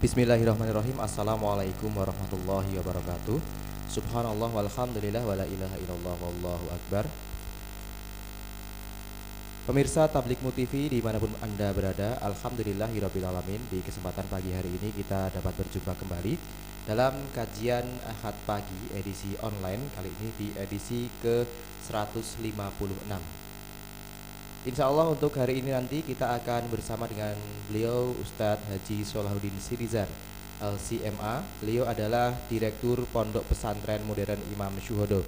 Bismillahirrahmanirrahim. Assalamualaikum warahmatullahi wabarakatuh. Subhanallah walhamdulillah wa la ilaha illallah wallahu akbar. Pemirsa Tablikmu TV di mana pun Anda berada Alhamdulillah alamin. Di kesempatan pagi hari ini kita dapat berjumpa kembali Dalam kajian Ahad Pagi edisi online. Kali ini di edisi ke 156 Insya Allah untuk hari ini nanti kita akan bersama dengan beliau Ustadz Haji Solahuddin Sirizar LCMA. Beliau adalah Direktur Pondok Pesantren Modern Imam Syuhodo.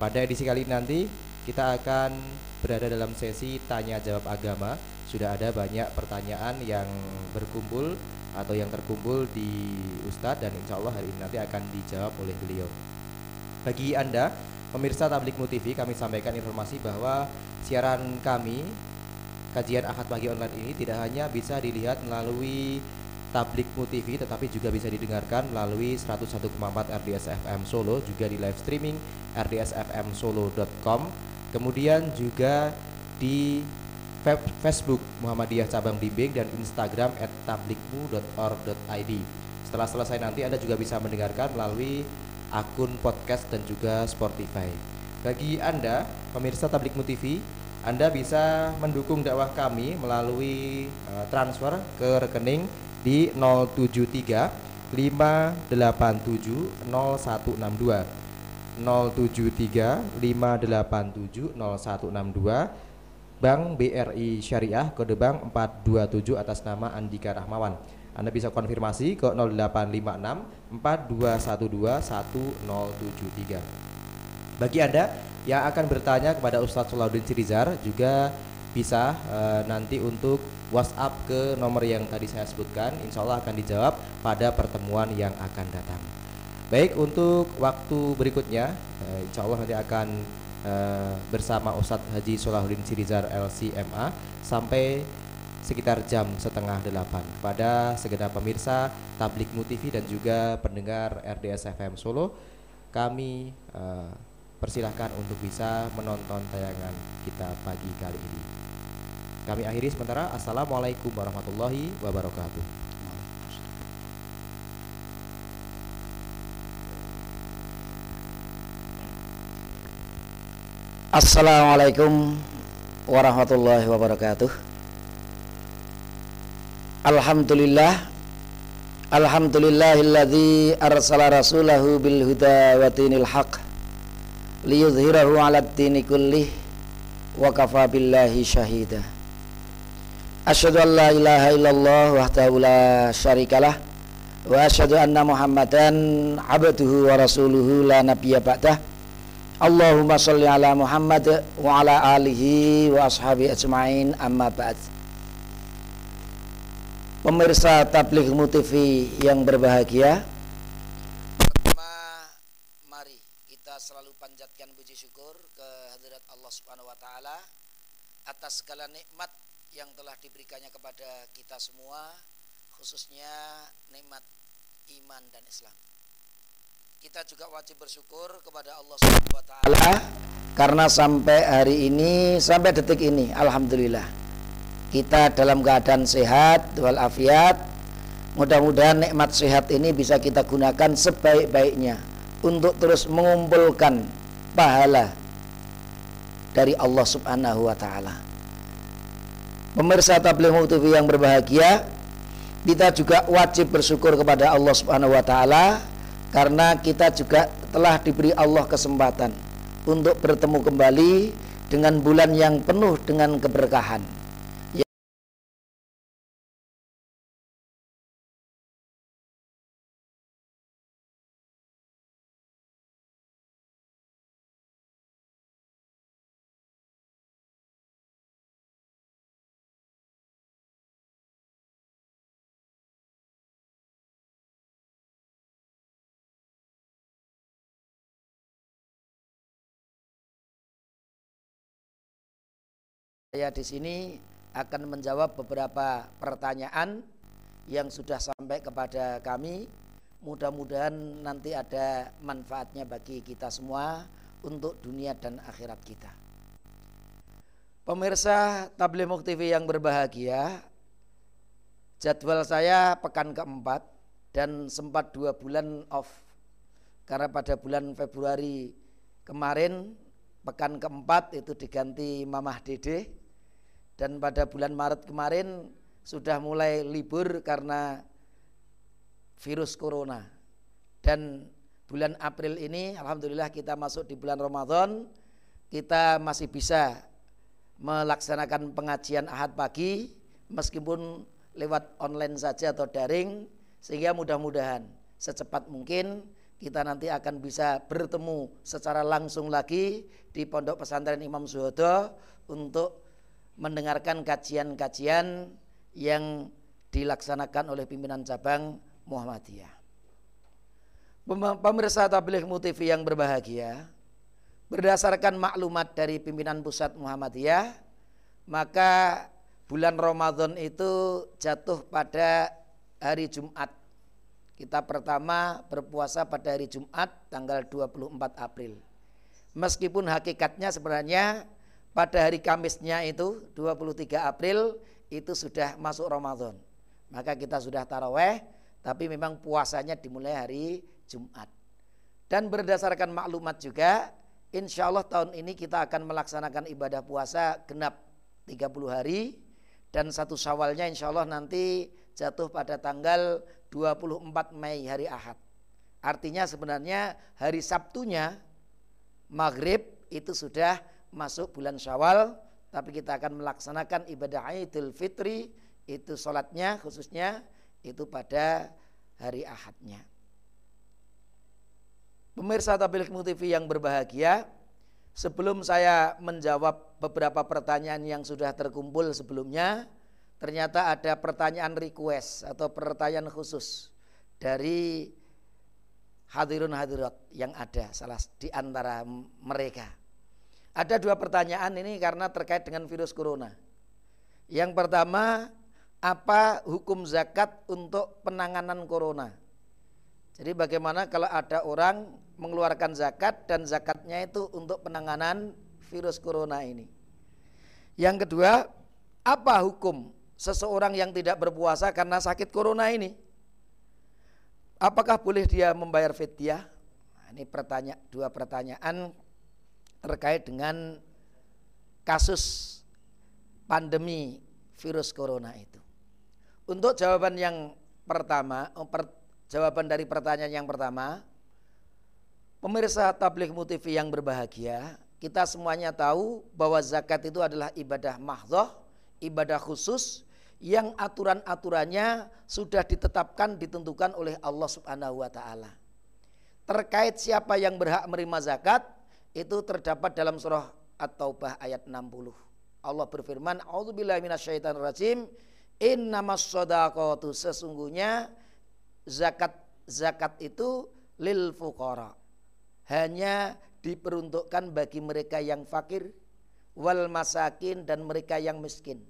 Pada edisi kali ini nanti kita akan berada dalam sesi tanya jawab agama. Sudah ada banyak pertanyaan yang berkumpul atau yang terkumpul di Ustadz dan insya Allah hari ini nanti akan dijawab oleh beliau. Bagi Anda pemirsa Tablik TV kami sampaikan informasi bahwa siaran kami kajian Ahad pagi online ini tidak hanya bisa dilihat melalui Tablik TV tetapi juga bisa didengarkan melalui 101,4 RDS FM Solo juga di live streaming rdsfmsolo.com kemudian juga di Facebook Muhammadiyah Cabang Bimbing dan Instagram at tablikmu.org.id setelah selesai nanti Anda juga bisa mendengarkan melalui akun podcast dan juga Spotify. Bagi Anda pemirsa Tablikmu TV anda bisa mendukung dakwah kami melalui uh, transfer ke rekening di 073 587 0162 073 587 0162 Bank BRI Syariah kode bank 427 atas nama Andika Rahmawan. Anda bisa konfirmasi ke 0856 4212 1073. Bagi Anda yang akan bertanya kepada Ustadz Solahuddin Sirizar juga bisa e, nanti untuk WhatsApp ke nomor yang tadi saya sebutkan. Insya Allah akan dijawab pada pertemuan yang akan datang. Baik untuk waktu berikutnya e, Insya Allah nanti akan e, bersama Ustadz Haji Solahuddin Sirizar LCMA Sampai sekitar jam setengah delapan. Kepada segenap pemirsa Tablik TV dan juga pendengar RDS FM Solo Kami persilahkan untuk bisa menonton tayangan kita pagi kali ini. Kami akhiri sementara. Assalamualaikum warahmatullahi wabarakatuh. Assalamualaikum warahmatullahi wabarakatuh. Alhamdulillah Alhamdulillahilladzi arsala rasulahu bil huda wa dinil haqq liyudhhirahu 'ala ad-dini kullih wa kafa billahi syahida Asyhadu an la ilaha illallah wahdahu la syarikalah wa asyhadu anna Muhammadan abduhu wa rasuluhu la nabiyya ba'dah. Allahumma shalli ala Muhammad wa ala alihi wa ashabi ajma'in amma ba'd. Pemirsa Tabligh TV yang berbahagia atas segala nikmat yang telah diberikannya kepada kita semua khususnya nikmat iman dan Islam. Kita juga wajib bersyukur kepada Allah Subhanahu wa taala karena sampai hari ini sampai detik ini alhamdulillah kita dalam keadaan sehat walafiat. Mudah-mudahan nikmat sehat ini bisa kita gunakan sebaik-baiknya untuk terus mengumpulkan pahala dari Allah Subhanahu wa taala pemirsa tabligh TV yang berbahagia, kita juga wajib bersyukur kepada Allah Subhanahu wa taala karena kita juga telah diberi Allah kesempatan untuk bertemu kembali dengan bulan yang penuh dengan keberkahan. Saya di sini akan menjawab beberapa pertanyaan yang sudah sampai kepada kami. Mudah-mudahan nanti ada manfaatnya bagi kita semua untuk dunia dan akhirat kita. Pemirsa Tablimuk TV yang berbahagia, jadwal saya pekan keempat dan sempat dua bulan off karena pada bulan Februari kemarin pekan keempat itu diganti Mamah Dede dan pada bulan Maret kemarin sudah mulai libur karena virus corona. Dan bulan April ini Alhamdulillah kita masuk di bulan Ramadan kita masih bisa melaksanakan pengajian ahad pagi meskipun lewat online saja atau daring sehingga mudah-mudahan secepat mungkin kita nanti akan bisa bertemu secara langsung lagi di Pondok Pesantren Imam Suhodo untuk mendengarkan kajian-kajian yang dilaksanakan oleh pimpinan cabang Muhammadiyah. Pemirsa Tabligh TV yang berbahagia, berdasarkan maklumat dari pimpinan pusat Muhammadiyah, maka bulan Ramadan itu jatuh pada hari Jumat kita pertama berpuasa pada hari Jumat tanggal 24 April. Meskipun hakikatnya sebenarnya pada hari Kamisnya itu 23 April itu sudah masuk Ramadan. Maka kita sudah taraweh tapi memang puasanya dimulai hari Jumat. Dan berdasarkan maklumat juga insya Allah tahun ini kita akan melaksanakan ibadah puasa genap 30 hari dan satu syawalnya insya Allah nanti jatuh pada tanggal 24 Mei hari Ahad. Artinya sebenarnya hari Sabtunya maghrib itu sudah masuk bulan Syawal, tapi kita akan melaksanakan ibadah Idul Fitri itu sholatnya khususnya itu pada hari Ahadnya. Pemirsa Tablik TV yang berbahagia, sebelum saya menjawab beberapa pertanyaan yang sudah terkumpul sebelumnya, ternyata ada pertanyaan request atau pertanyaan khusus dari hadirun hadirat yang ada salah di antara mereka. Ada dua pertanyaan ini karena terkait dengan virus corona. Yang pertama, apa hukum zakat untuk penanganan corona? Jadi bagaimana kalau ada orang mengeluarkan zakat dan zakatnya itu untuk penanganan virus corona ini? Yang kedua, apa hukum seseorang yang tidak berpuasa karena sakit corona ini. Apakah boleh dia membayar fidyah? Nah, ini pertanyaan dua pertanyaan terkait dengan kasus pandemi virus corona itu. Untuk jawaban yang pertama, oh, per, jawaban dari pertanyaan yang pertama, pemirsa tabligh TV yang berbahagia, kita semuanya tahu bahwa zakat itu adalah ibadah mahdoh, ibadah khusus yang aturan-aturannya sudah ditetapkan ditentukan oleh Allah Subhanahu wa taala. Terkait siapa yang berhak menerima zakat itu terdapat dalam surah At-Taubah ayat 60. Allah berfirman, "A'udzubillahi minasyaitonirrajim. Innamas shadaqatu sesungguhnya zakat zakat itu lil fuqara. Hanya diperuntukkan bagi mereka yang fakir wal masakin dan mereka yang miskin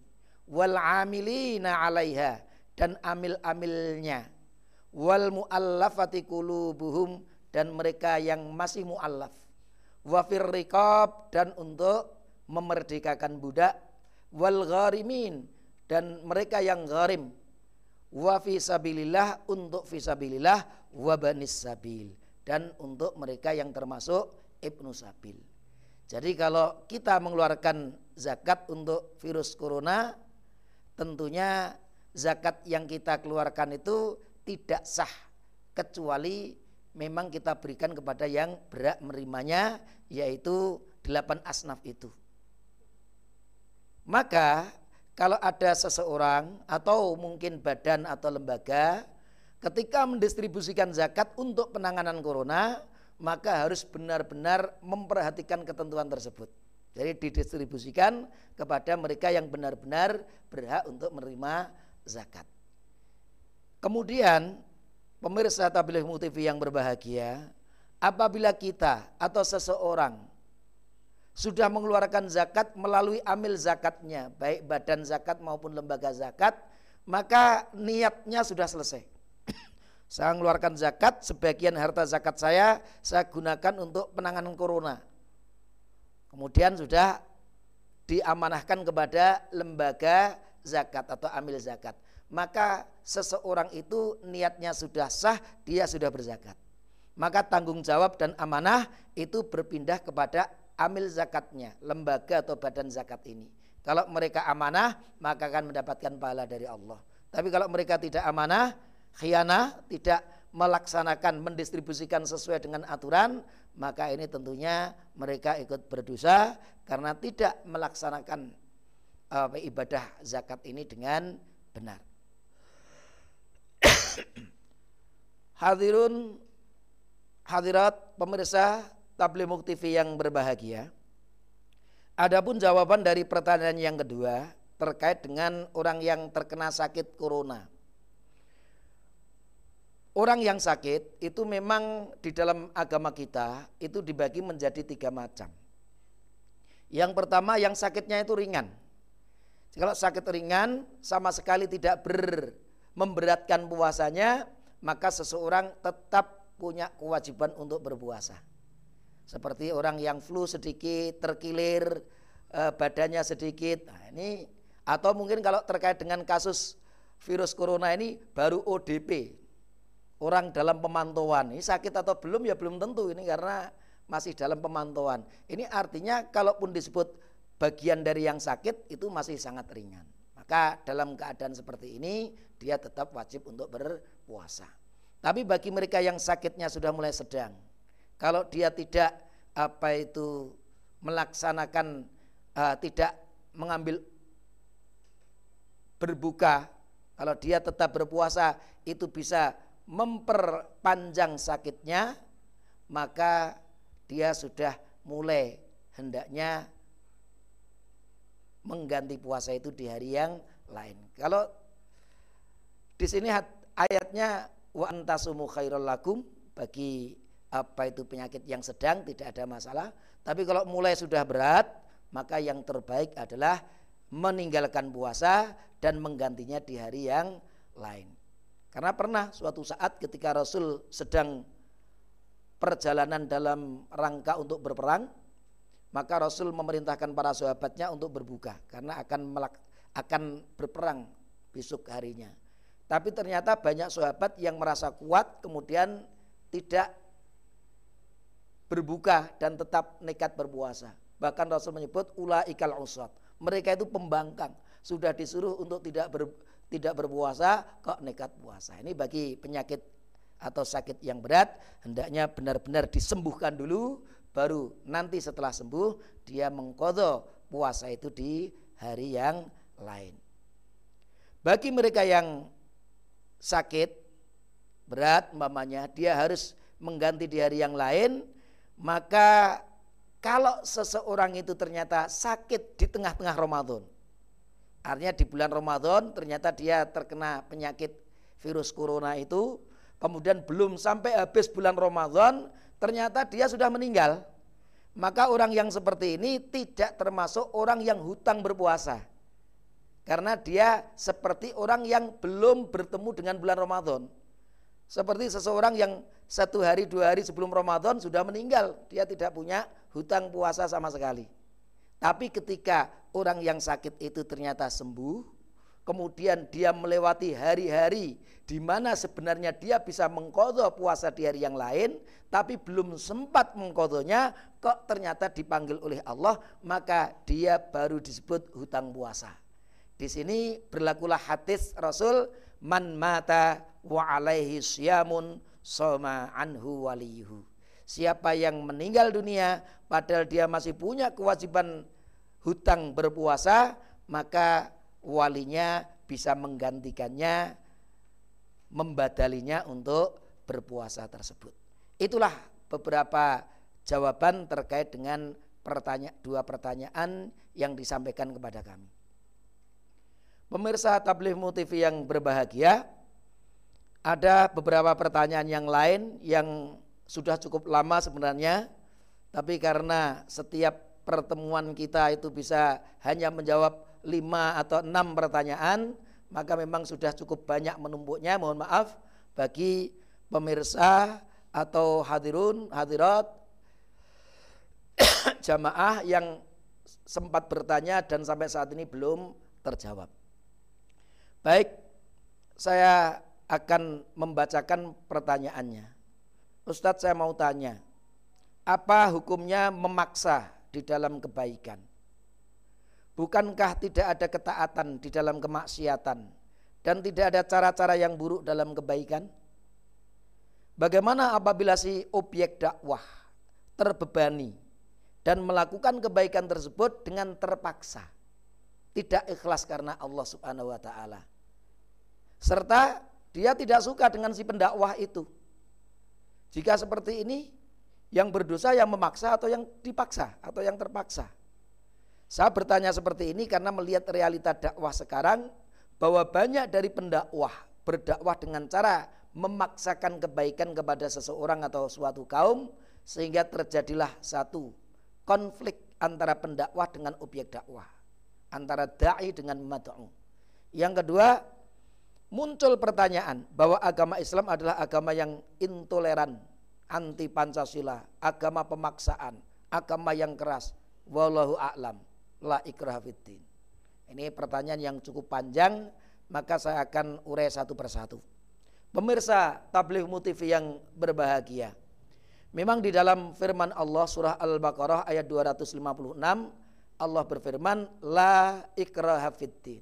wal amilina 'alaiha dan amil-amilnya wal muallafati qulubuhum dan mereka yang masih muallaf wa riqab dan untuk memerdekakan budak. Wal gharimin dan mereka yang gharim. Wa fi sabilillah untuk fi sabilillah wa banis sabil. Dan untuk mereka yang termasuk ibnu sabil. Jadi kalau kita mengeluarkan zakat untuk virus corona tentunya zakat yang kita keluarkan itu tidak sah. Kecuali memang kita berikan kepada yang berhak menerimanya yaitu delapan asnaf itu. Maka kalau ada seseorang atau mungkin badan atau lembaga ketika mendistribusikan zakat untuk penanganan corona maka harus benar-benar memperhatikan ketentuan tersebut. Jadi didistribusikan kepada mereka yang benar-benar berhak untuk menerima zakat. Kemudian pemirsa tabligh TV yang berbahagia, apabila kita atau seseorang sudah mengeluarkan zakat melalui amil zakatnya, baik badan zakat maupun lembaga zakat, maka niatnya sudah selesai. saya mengeluarkan zakat, sebagian harta zakat saya saya gunakan untuk penanganan corona Kemudian sudah diamanahkan kepada lembaga zakat atau amil zakat, maka seseorang itu niatnya sudah sah, dia sudah berzakat. Maka tanggung jawab dan amanah itu berpindah kepada amil zakatnya, lembaga atau badan zakat ini. Kalau mereka amanah, maka akan mendapatkan pahala dari Allah. Tapi kalau mereka tidak amanah, khianah, tidak melaksanakan, mendistribusikan sesuai dengan aturan, maka ini tentunya mereka ikut berdosa karena tidak melaksanakan uh, ibadah zakat ini dengan benar. Hadirun hadirat pemirsa Tablimuk TV yang berbahagia. Adapun jawaban dari pertanyaan yang kedua terkait dengan orang yang terkena sakit corona. Orang yang sakit itu memang di dalam agama kita itu dibagi menjadi tiga macam. Yang pertama yang sakitnya itu ringan. Kalau sakit ringan sama sekali tidak ber, memberatkan puasanya, maka seseorang tetap punya kewajiban untuk berpuasa. Seperti orang yang flu sedikit, terkilir, eh, badannya sedikit. Nah, ini atau mungkin kalau terkait dengan kasus virus corona ini baru ODP, orang dalam pemantauan. Ini sakit atau belum ya belum tentu ini karena masih dalam pemantauan. Ini artinya kalaupun disebut bagian dari yang sakit itu masih sangat ringan. Maka dalam keadaan seperti ini dia tetap wajib untuk berpuasa. Tapi bagi mereka yang sakitnya sudah mulai sedang, kalau dia tidak apa itu melaksanakan uh, tidak mengambil berbuka, kalau dia tetap berpuasa itu bisa memperpanjang sakitnya, maka dia sudah mulai hendaknya mengganti puasa itu di hari yang lain. Kalau di sini ayatnya wa antasumu khairul lakum bagi apa itu penyakit yang sedang tidak ada masalah. Tapi kalau mulai sudah berat, maka yang terbaik adalah meninggalkan puasa dan menggantinya di hari yang lain. Karena pernah suatu saat ketika Rasul sedang perjalanan dalam rangka untuk berperang, maka Rasul memerintahkan para sahabatnya untuk berbuka karena akan melak, akan berperang besok harinya. Tapi ternyata banyak sahabat yang merasa kuat kemudian tidak berbuka dan tetap nekat berpuasa. Bahkan Rasul menyebut ula ikal usat. Mereka itu pembangkang, sudah disuruh untuk tidak ber, tidak berpuasa kok nekat puasa. Ini bagi penyakit atau sakit yang berat hendaknya benar-benar disembuhkan dulu baru nanti setelah sembuh dia mengkodo puasa itu di hari yang lain. Bagi mereka yang sakit berat mamanya dia harus mengganti di hari yang lain maka kalau seseorang itu ternyata sakit di tengah-tengah Ramadan Artinya di bulan Ramadan ternyata dia terkena penyakit virus corona itu, kemudian belum sampai habis bulan Ramadan, ternyata dia sudah meninggal. Maka orang yang seperti ini tidak termasuk orang yang hutang berpuasa. Karena dia seperti orang yang belum bertemu dengan bulan Ramadan. Seperti seseorang yang satu hari dua hari sebelum Ramadan sudah meninggal, dia tidak punya hutang puasa sama sekali. Tapi ketika orang yang sakit itu ternyata sembuh, kemudian dia melewati hari-hari di mana sebenarnya dia bisa mengkodok puasa di hari yang lain, tapi belum sempat mengkodonya, kok ternyata dipanggil oleh Allah, maka dia baru disebut hutang puasa. Di sini berlakulah hadis Rasul man mata wa alaihi syamun soma anhu waliyuhu. Siapa yang meninggal dunia padahal dia masih punya kewajiban hutang berpuasa, maka walinya bisa menggantikannya, membadalinya untuk berpuasa tersebut. Itulah beberapa jawaban terkait dengan pertanyaan, dua pertanyaan yang disampaikan kepada kami. Pemirsa Tabligh TV yang berbahagia, ada beberapa pertanyaan yang lain yang sudah cukup lama sebenarnya, tapi karena setiap pertemuan kita itu bisa hanya menjawab lima atau enam pertanyaan, maka memang sudah cukup banyak menumpuknya. Mohon maaf bagi pemirsa atau hadirun, hadirat, jamaah yang sempat bertanya dan sampai saat ini belum terjawab. Baik, saya akan membacakan pertanyaannya. Ustadz saya mau tanya, apa hukumnya memaksa di dalam kebaikan? Bukankah tidak ada ketaatan di dalam kemaksiatan dan tidak ada cara-cara yang buruk dalam kebaikan? Bagaimana apabila si objek dakwah terbebani dan melakukan kebaikan tersebut dengan terpaksa, tidak ikhlas karena Allah Subhanahu wa taala? serta dia tidak suka dengan si pendakwah itu. Jika seperti ini, yang berdosa yang memaksa atau yang dipaksa atau yang terpaksa. Saya bertanya seperti ini karena melihat realita dakwah sekarang bahwa banyak dari pendakwah berdakwah dengan cara memaksakan kebaikan kepada seseorang atau suatu kaum sehingga terjadilah satu konflik antara pendakwah dengan objek dakwah, antara dai dengan mad'u. Yang kedua, muncul pertanyaan bahwa agama Islam adalah agama yang intoleran, anti Pancasila, agama pemaksaan, agama yang keras. Wallahu a'lam. La ikrah fiddin. Ini pertanyaan yang cukup panjang, maka saya akan urai satu persatu. Pemirsa tabligh TV yang berbahagia. Memang di dalam firman Allah surah Al-Baqarah ayat 256 Allah berfirman la ikraha fiddin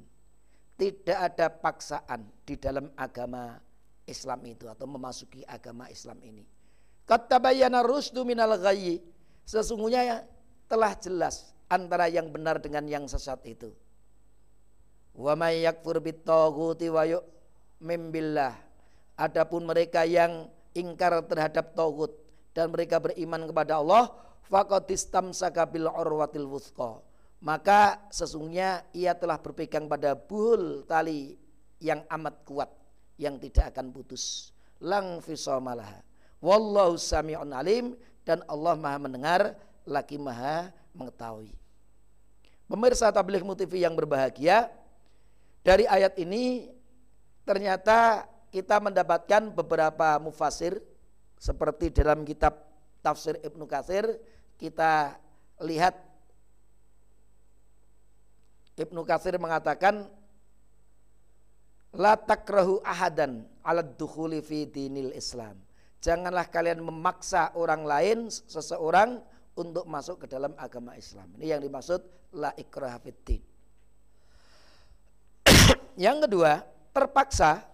tidak ada paksaan di dalam agama Islam itu atau memasuki agama Islam ini. Kata bayana rusdu minal ghayyi. Sesungguhnya telah jelas antara yang benar dengan yang sesat itu. Wa may yakfur bitaghuti wa yu'min billah. Adapun mereka yang ingkar terhadap tagut dan mereka beriman kepada Allah, faqad istamsaka bil urwatil wuthqa maka sesungguhnya ia telah berpegang pada buhul tali yang amat kuat yang tidak akan putus lang fisamalah wallahu sami'un alim dan Allah maha mendengar lagi maha mengetahui pemirsa tabligh TV yang berbahagia dari ayat ini ternyata kita mendapatkan beberapa mufasir seperti dalam kitab tafsir Ibnu Katsir kita lihat Ibnu Katsir mengatakan la takrahu ahadan ala dukhuli fi dinil Islam. Janganlah kalian memaksa orang lain seseorang untuk masuk ke dalam agama Islam. Ini yang dimaksud la ikrah fiddin. yang kedua, terpaksa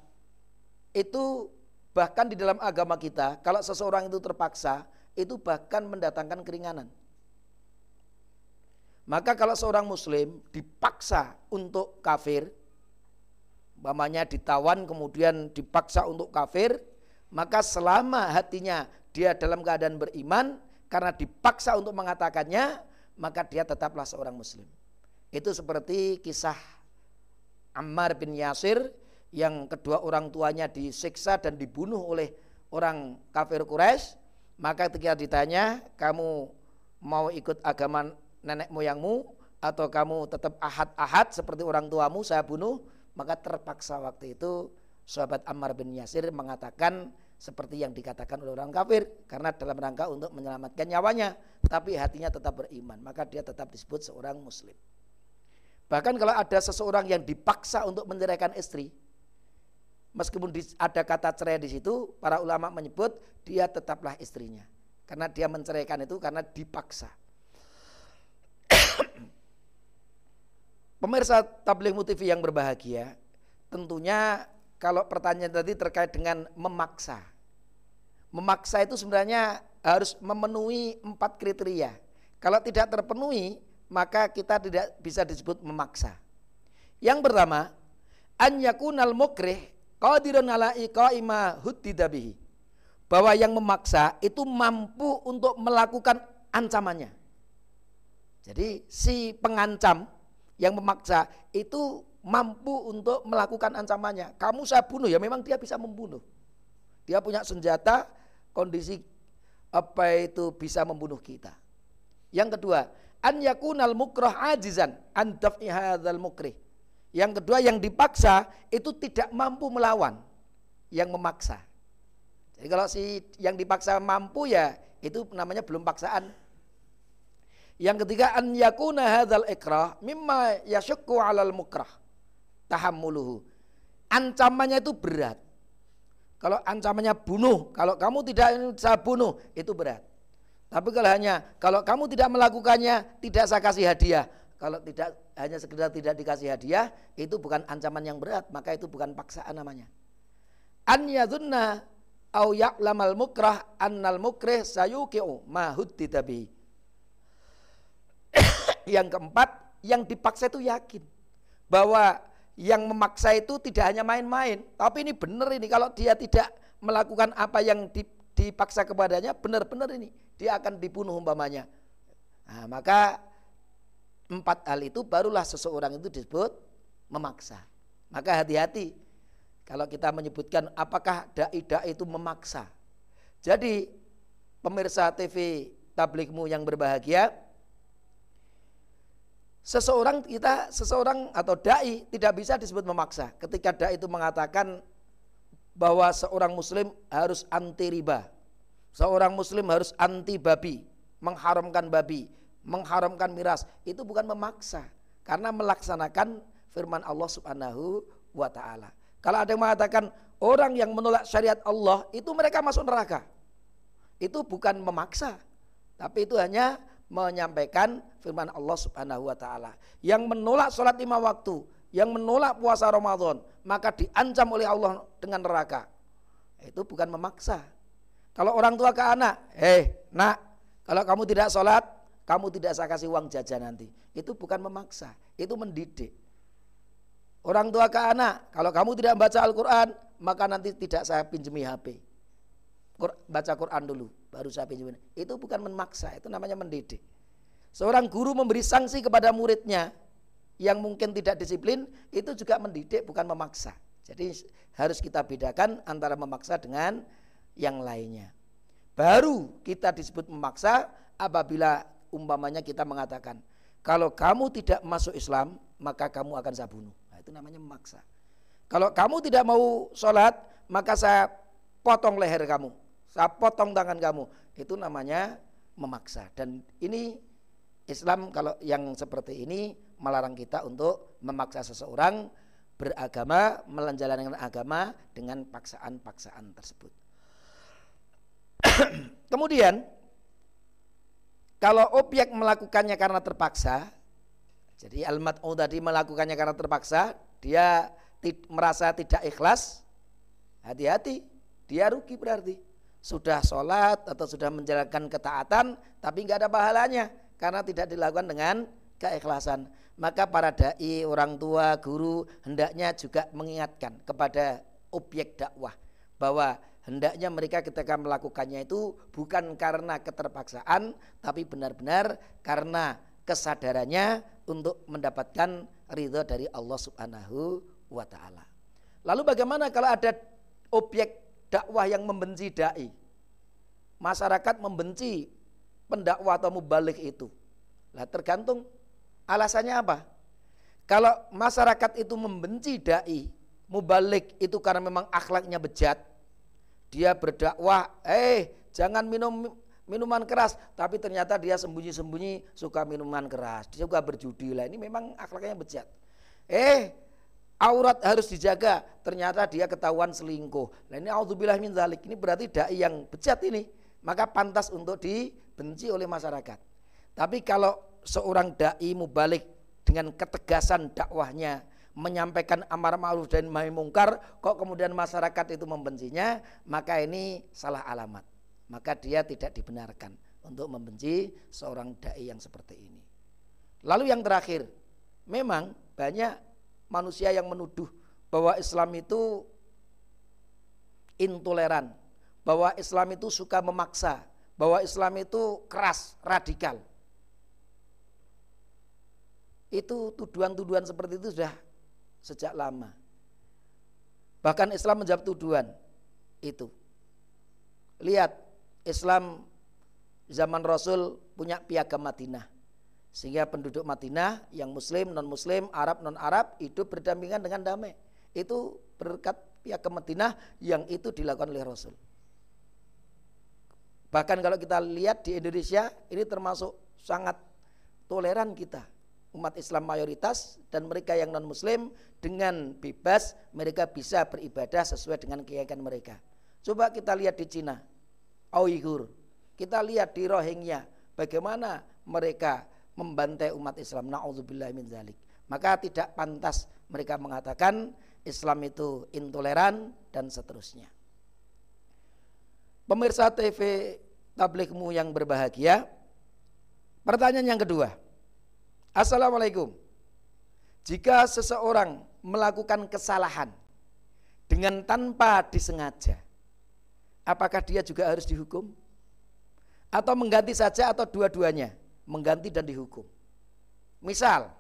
itu bahkan di dalam agama kita kalau seseorang itu terpaksa itu bahkan mendatangkan keringanan. Maka kalau seorang muslim dipaksa untuk kafir, umpamanya ditawan kemudian dipaksa untuk kafir, maka selama hatinya dia dalam keadaan beriman karena dipaksa untuk mengatakannya, maka dia tetaplah seorang muslim. Itu seperti kisah Ammar bin Yasir yang kedua orang tuanya disiksa dan dibunuh oleh orang kafir Quraisy, maka ketika ditanya, "Kamu mau ikut agama nenek moyangmu atau kamu tetap ahad-ahad seperti orang tuamu saya bunuh maka terpaksa waktu itu sahabat Ammar bin Yasir mengatakan seperti yang dikatakan oleh orang kafir karena dalam rangka untuk menyelamatkan nyawanya tapi hatinya tetap beriman maka dia tetap disebut seorang muslim. Bahkan kalau ada seseorang yang dipaksa untuk menceraikan istri meskipun ada kata cerai di situ para ulama menyebut dia tetaplah istrinya. Karena dia menceraikan itu karena dipaksa. Pemirsa tabligh TV yang berbahagia, tentunya kalau pertanyaan tadi terkait dengan memaksa. Memaksa itu sebenarnya harus memenuhi empat kriteria. Kalau tidak terpenuhi, maka kita tidak bisa disebut memaksa. Yang pertama, an yakunal mukrih qadirun ala iqaima huddidabihi. Bahwa yang memaksa itu mampu untuk melakukan ancamannya. Jadi si pengancam yang memaksa itu mampu untuk melakukan ancamannya. Kamu saya bunuh ya memang dia bisa membunuh. Dia punya senjata kondisi apa itu bisa membunuh kita. Yang kedua, an yakunal mukrah ajizan an daf'i hadzal mukrih. Yang kedua yang dipaksa itu tidak mampu melawan yang memaksa. Jadi kalau si yang dipaksa mampu ya itu namanya belum paksaan yang ketiga an yakuna hadzal ikrah mimma yasyukku 'alal mukrah tahammuluhu. ancamannya itu berat. Kalau ancamannya bunuh, kalau kamu tidak saya bunuh, itu berat. Tapi kalau hanya kalau kamu tidak melakukannya, tidak saya kasih hadiah. Kalau tidak hanya sekedar tidak dikasih hadiah, itu bukan ancaman yang berat, maka itu bukan paksaan namanya. An yadhunna au ya'lamal mukrah annal mukrih sayuqi'u ma hudditabi. yang keempat, yang dipaksa itu yakin bahwa yang memaksa itu tidak hanya main-main, tapi ini benar ini kalau dia tidak melakukan apa yang dipaksa kepadanya, benar-benar ini dia akan dibunuh umpamanya. Nah, maka empat hal itu barulah seseorang itu disebut memaksa. Maka hati-hati kalau kita menyebutkan apakah dai-dai itu memaksa. Jadi pemirsa TV tablikmu yang berbahagia, seseorang kita seseorang atau dai tidak bisa disebut memaksa. Ketika dai itu mengatakan bahwa seorang muslim harus anti riba. Seorang muslim harus anti babi, mengharamkan babi, mengharamkan miras itu bukan memaksa karena melaksanakan firman Allah Subhanahu wa taala. Kalau ada yang mengatakan orang yang menolak syariat Allah itu mereka masuk neraka. Itu bukan memaksa, tapi itu hanya menyampaikan firman Allah Subhanahu wa taala. Yang menolak sholat lima waktu, yang menolak puasa Ramadan, maka diancam oleh Allah dengan neraka. Itu bukan memaksa. Kalau orang tua ke anak, "Hei, Nak, kalau kamu tidak sholat, kamu tidak saya kasih uang jajan nanti. Itu bukan memaksa, itu mendidik. Orang tua ke anak, kalau kamu tidak baca Al-Quran, maka nanti tidak saya pinjami HP. Baca Quran dulu, baru saya pinjami. Itu bukan memaksa, itu namanya mendidik. Seorang guru memberi sanksi kepada muridnya yang mungkin tidak disiplin, itu juga mendidik, bukan memaksa. Jadi harus kita bedakan antara memaksa dengan yang lainnya. Baru kita disebut memaksa apabila umpamanya kita mengatakan, kalau kamu tidak masuk Islam, maka kamu akan saya bunuh. Nah, itu namanya memaksa. Kalau kamu tidak mau sholat, maka saya potong leher kamu, saya potong tangan kamu. Itu namanya memaksa. Dan ini Islam kalau yang seperti ini melarang kita untuk memaksa seseorang beragama, menjalankan agama dengan paksaan-paksaan tersebut. Kemudian kalau objek melakukannya karena terpaksa, jadi al-mat'u tadi melakukannya karena terpaksa, dia merasa tidak ikhlas, hati-hati, dia rugi berarti. Sudah sholat atau sudah menjalankan ketaatan, tapi nggak ada pahalanya karena tidak dilakukan dengan keikhlasan. Maka para dai, orang tua, guru hendaknya juga mengingatkan kepada objek dakwah bahwa hendaknya mereka ketika melakukannya itu bukan karena keterpaksaan tapi benar-benar karena kesadarannya untuk mendapatkan ridho dari Allah Subhanahu wa taala. Lalu bagaimana kalau ada objek dakwah yang membenci dai? Masyarakat membenci pendakwah atau mubalik itu. Lah tergantung alasannya apa? Kalau masyarakat itu membenci dai, mubalik itu karena memang akhlaknya bejat, dia berdakwah, eh jangan minum minuman keras, tapi ternyata dia sembunyi-sembunyi suka minuman keras, dia suka berjudi lah. Ini memang akhlaknya bejat. Eh, aurat harus dijaga, ternyata dia ketahuan selingkuh. Nah ini auzubillah min zalik, ini berarti dai yang bejat ini, maka pantas untuk dibenci oleh masyarakat. Tapi kalau seorang dai mubalik dengan ketegasan dakwahnya, menyampaikan amar ma'ruf dan nahi mungkar kok kemudian masyarakat itu membencinya? Maka ini salah alamat. Maka dia tidak dibenarkan untuk membenci seorang dai yang seperti ini. Lalu yang terakhir memang banyak manusia yang menuduh bahwa Islam itu intoleran bahwa Islam itu suka memaksa bahwa Islam itu keras radikal itu tuduhan-tuduhan seperti itu sudah sejak lama. Bahkan Islam menjawab tuduhan itu. Lihat, Islam zaman Rasul punya piagam Madinah. Sehingga penduduk Madinah yang muslim, non-muslim, Arab, non-Arab hidup berdampingan dengan damai. Itu berkat piagam Madinah yang itu dilakukan oleh Rasul. Bahkan kalau kita lihat di Indonesia ini termasuk sangat toleran kita umat Islam mayoritas dan mereka yang non muslim dengan bebas mereka bisa beribadah sesuai dengan keyakinan mereka. Coba kita lihat di Cina, Uyghur. Kita lihat di Rohingya bagaimana mereka membantai umat Islam. Nauzubillah min zalik. Maka tidak pantas mereka mengatakan Islam itu intoleran dan seterusnya. Pemirsa TV tablikmu yang berbahagia, pertanyaan yang kedua. Assalamualaikum. Jika seseorang melakukan kesalahan dengan tanpa disengaja, apakah dia juga harus dihukum? Atau mengganti saja atau dua-duanya? Mengganti dan dihukum. Misal,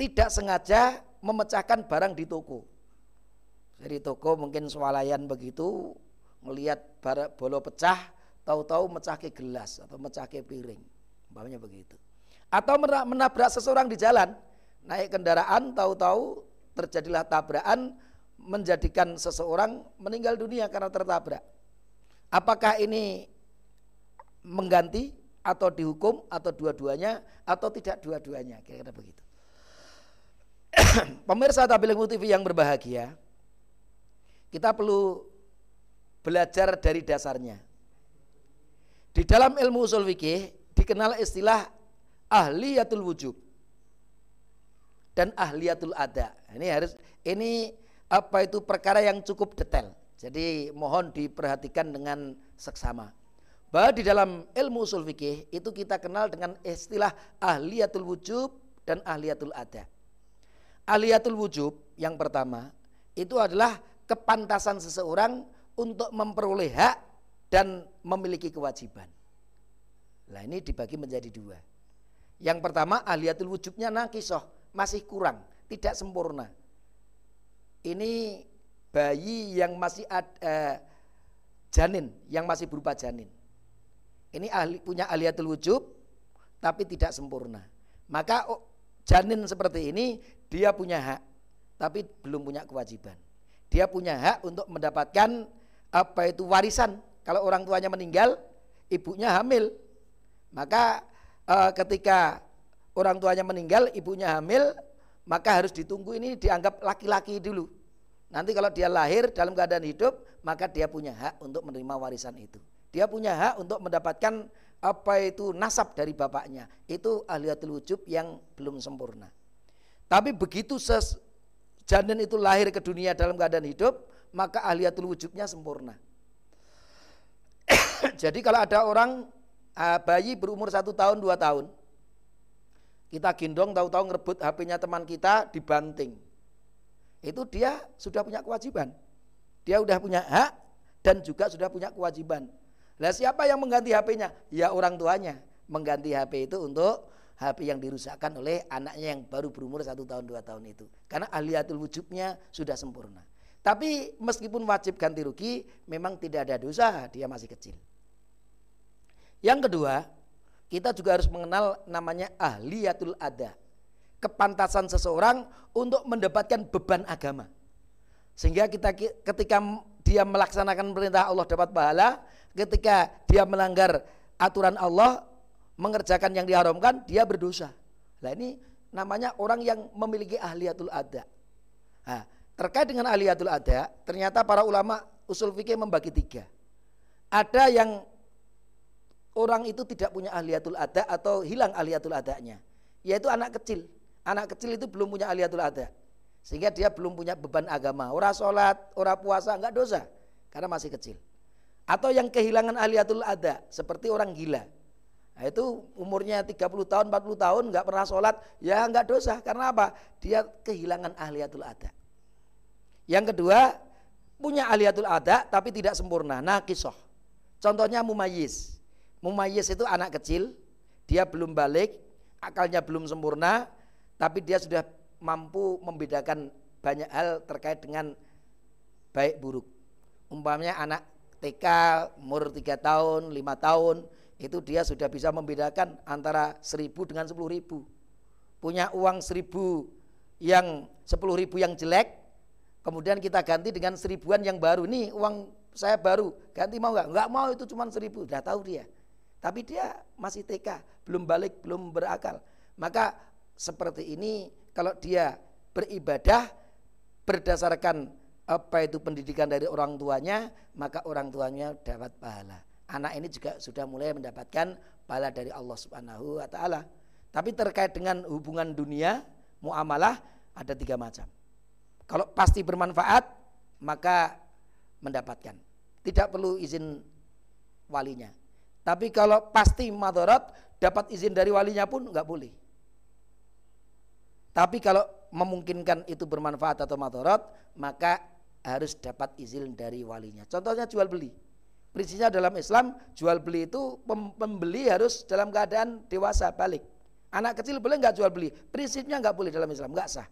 tidak sengaja memecahkan barang di toko. Jadi toko mungkin swalayan begitu, melihat bolo pecah, tahu-tahu mecah ke gelas atau mecah ke piring. Umpamanya begitu. Atau menabrak seseorang di jalan, naik kendaraan tahu-tahu terjadilah tabrakan menjadikan seseorang meninggal dunia karena tertabrak. Apakah ini mengganti atau dihukum atau dua-duanya atau tidak dua-duanya kira-kira begitu. Pemirsa Tabligh TV yang berbahagia, kita perlu belajar dari dasarnya. Di dalam ilmu usul fikih dikenal istilah ahliyatul wujub dan ahliyatul ada. Ini harus ini apa itu perkara yang cukup detail. Jadi mohon diperhatikan dengan seksama. Bahwa di dalam ilmu usul fikih itu kita kenal dengan istilah ahliyatul wujub dan ahliyatul ada. Ahliyatul wujub yang pertama itu adalah kepantasan seseorang untuk memperoleh hak dan memiliki kewajiban. Nah ini dibagi menjadi dua. Yang pertama ahliyatul wujubnya nakisoh masih kurang, tidak sempurna. Ini bayi yang masih ada eh, janin, yang masih berupa janin. Ini ahli, punya aliatul wujub, tapi tidak sempurna. Maka oh, janin seperti ini dia punya hak, tapi belum punya kewajiban. Dia punya hak untuk mendapatkan apa itu warisan. Kalau orang tuanya meninggal, ibunya hamil, maka eh, ketika orang tuanya meninggal, ibunya hamil, maka harus ditunggu ini dianggap laki-laki dulu. Nanti kalau dia lahir dalam keadaan hidup, maka dia punya hak untuk menerima warisan itu. Dia punya hak untuk mendapatkan apa itu nasab dari bapaknya. Itu ahliyatul wujub yang belum sempurna. Tapi begitu ses janin itu lahir ke dunia dalam keadaan hidup, maka ahliyatul wujubnya sempurna. Jadi kalau ada orang ah, bayi berumur satu tahun dua tahun, kita gendong tahu-tahu ngerebut HP-nya teman kita dibanting. Itu dia sudah punya kewajiban. Dia sudah punya hak dan juga sudah punya kewajiban. Lah siapa yang mengganti HP-nya? Ya orang tuanya mengganti HP itu untuk HP yang dirusakkan oleh anaknya yang baru berumur satu tahun dua tahun itu. Karena ahliatul wujubnya sudah sempurna. Tapi meskipun wajib ganti rugi, memang tidak ada dosa, dia masih kecil. Yang kedua, kita juga harus mengenal namanya ahliyatul ada. Kepantasan seseorang untuk mendapatkan beban agama. Sehingga kita ketika dia melaksanakan perintah Allah dapat pahala, ketika dia melanggar aturan Allah, mengerjakan yang diharamkan, dia berdosa. Nah ini namanya orang yang memiliki ahliyatul ada. Nah, terkait dengan ahliyatul ada, ternyata para ulama usul fikih membagi tiga. Ada yang orang itu tidak punya ahliyatul ada atau hilang ahliyatul adanya yaitu anak kecil anak kecil itu belum punya ahliyatul ada sehingga dia belum punya beban agama orang sholat orang puasa enggak dosa karena masih kecil atau yang kehilangan ahliyatul ada seperti orang gila. Nah, itu umurnya 30 tahun 40 tahun enggak pernah sholat ya enggak dosa. Karena apa? Dia kehilangan ahliyatul ada yang kedua punya ahliyatul ada tapi tidak sempurna. Nah kisah. Contohnya mumayyiz. Mumayyiz itu anak kecil, dia belum balik, akalnya belum sempurna, tapi dia sudah mampu membedakan banyak hal terkait dengan baik buruk. Umpamanya anak TK umur 3 tahun, 5 tahun, itu dia sudah bisa membedakan antara seribu dengan sepuluh ribu. Punya uang seribu yang sepuluh ribu yang jelek, kemudian kita ganti dengan seribuan yang baru. Nih uang saya baru, ganti mau nggak? Nggak mau itu cuma seribu, udah tahu dia. Tapi dia masih TK, belum balik, belum berakal. Maka seperti ini kalau dia beribadah berdasarkan apa itu pendidikan dari orang tuanya, maka orang tuanya dapat pahala. Anak ini juga sudah mulai mendapatkan pahala dari Allah Subhanahu wa taala. Tapi terkait dengan hubungan dunia, muamalah ada tiga macam. Kalau pasti bermanfaat, maka mendapatkan. Tidak perlu izin walinya. Tapi kalau pasti madarat, dapat izin dari walinya pun nggak boleh. Tapi kalau memungkinkan itu bermanfaat atau madarat, maka harus dapat izin dari walinya. Contohnya jual beli. Prinsipnya dalam Islam jual beli itu pembeli harus dalam keadaan dewasa balik. Anak kecil boleh nggak jual beli? Prinsipnya nggak boleh dalam Islam, nggak sah.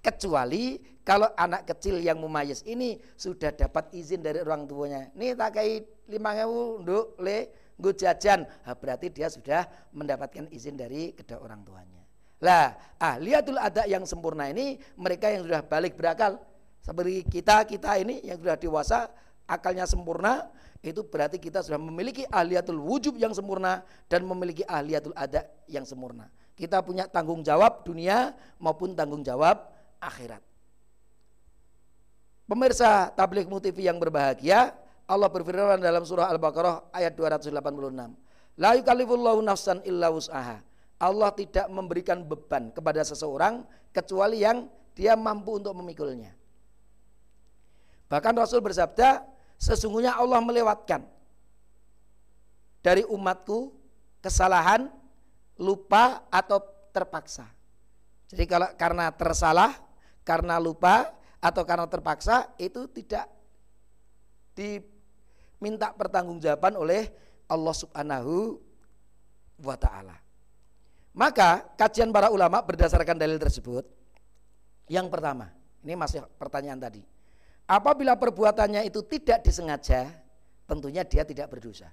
Kecuali kalau anak kecil yang mumayyiz ini sudah dapat izin dari orang tuanya. Nih kayak lima ribu untuk le gue jajan. Nah, berarti dia sudah mendapatkan izin dari kedua orang tuanya. Lah, ahliatul ada yang sempurna ini mereka yang sudah balik berakal seperti kita kita ini yang sudah dewasa akalnya sempurna itu berarti kita sudah memiliki ahliatul wujub yang sempurna dan memiliki ahliatul ada yang sempurna. Kita punya tanggung jawab dunia maupun tanggung jawab akhirat. Pemirsa tabligh TV yang berbahagia, Allah berfirman dalam surah Al-Baqarah ayat 286. La yukallifullahu nafsan illa wus'aha. Allah tidak memberikan beban kepada seseorang kecuali yang dia mampu untuk memikulnya. Bahkan Rasul bersabda, sesungguhnya Allah melewatkan dari umatku kesalahan, lupa atau terpaksa. Jadi kalau karena tersalah, karena lupa atau karena terpaksa itu tidak diminta pertanggungjawaban oleh Allah Subhanahu wa taala. Maka kajian para ulama berdasarkan dalil tersebut yang pertama, ini masih pertanyaan tadi. Apabila perbuatannya itu tidak disengaja, tentunya dia tidak berdosa.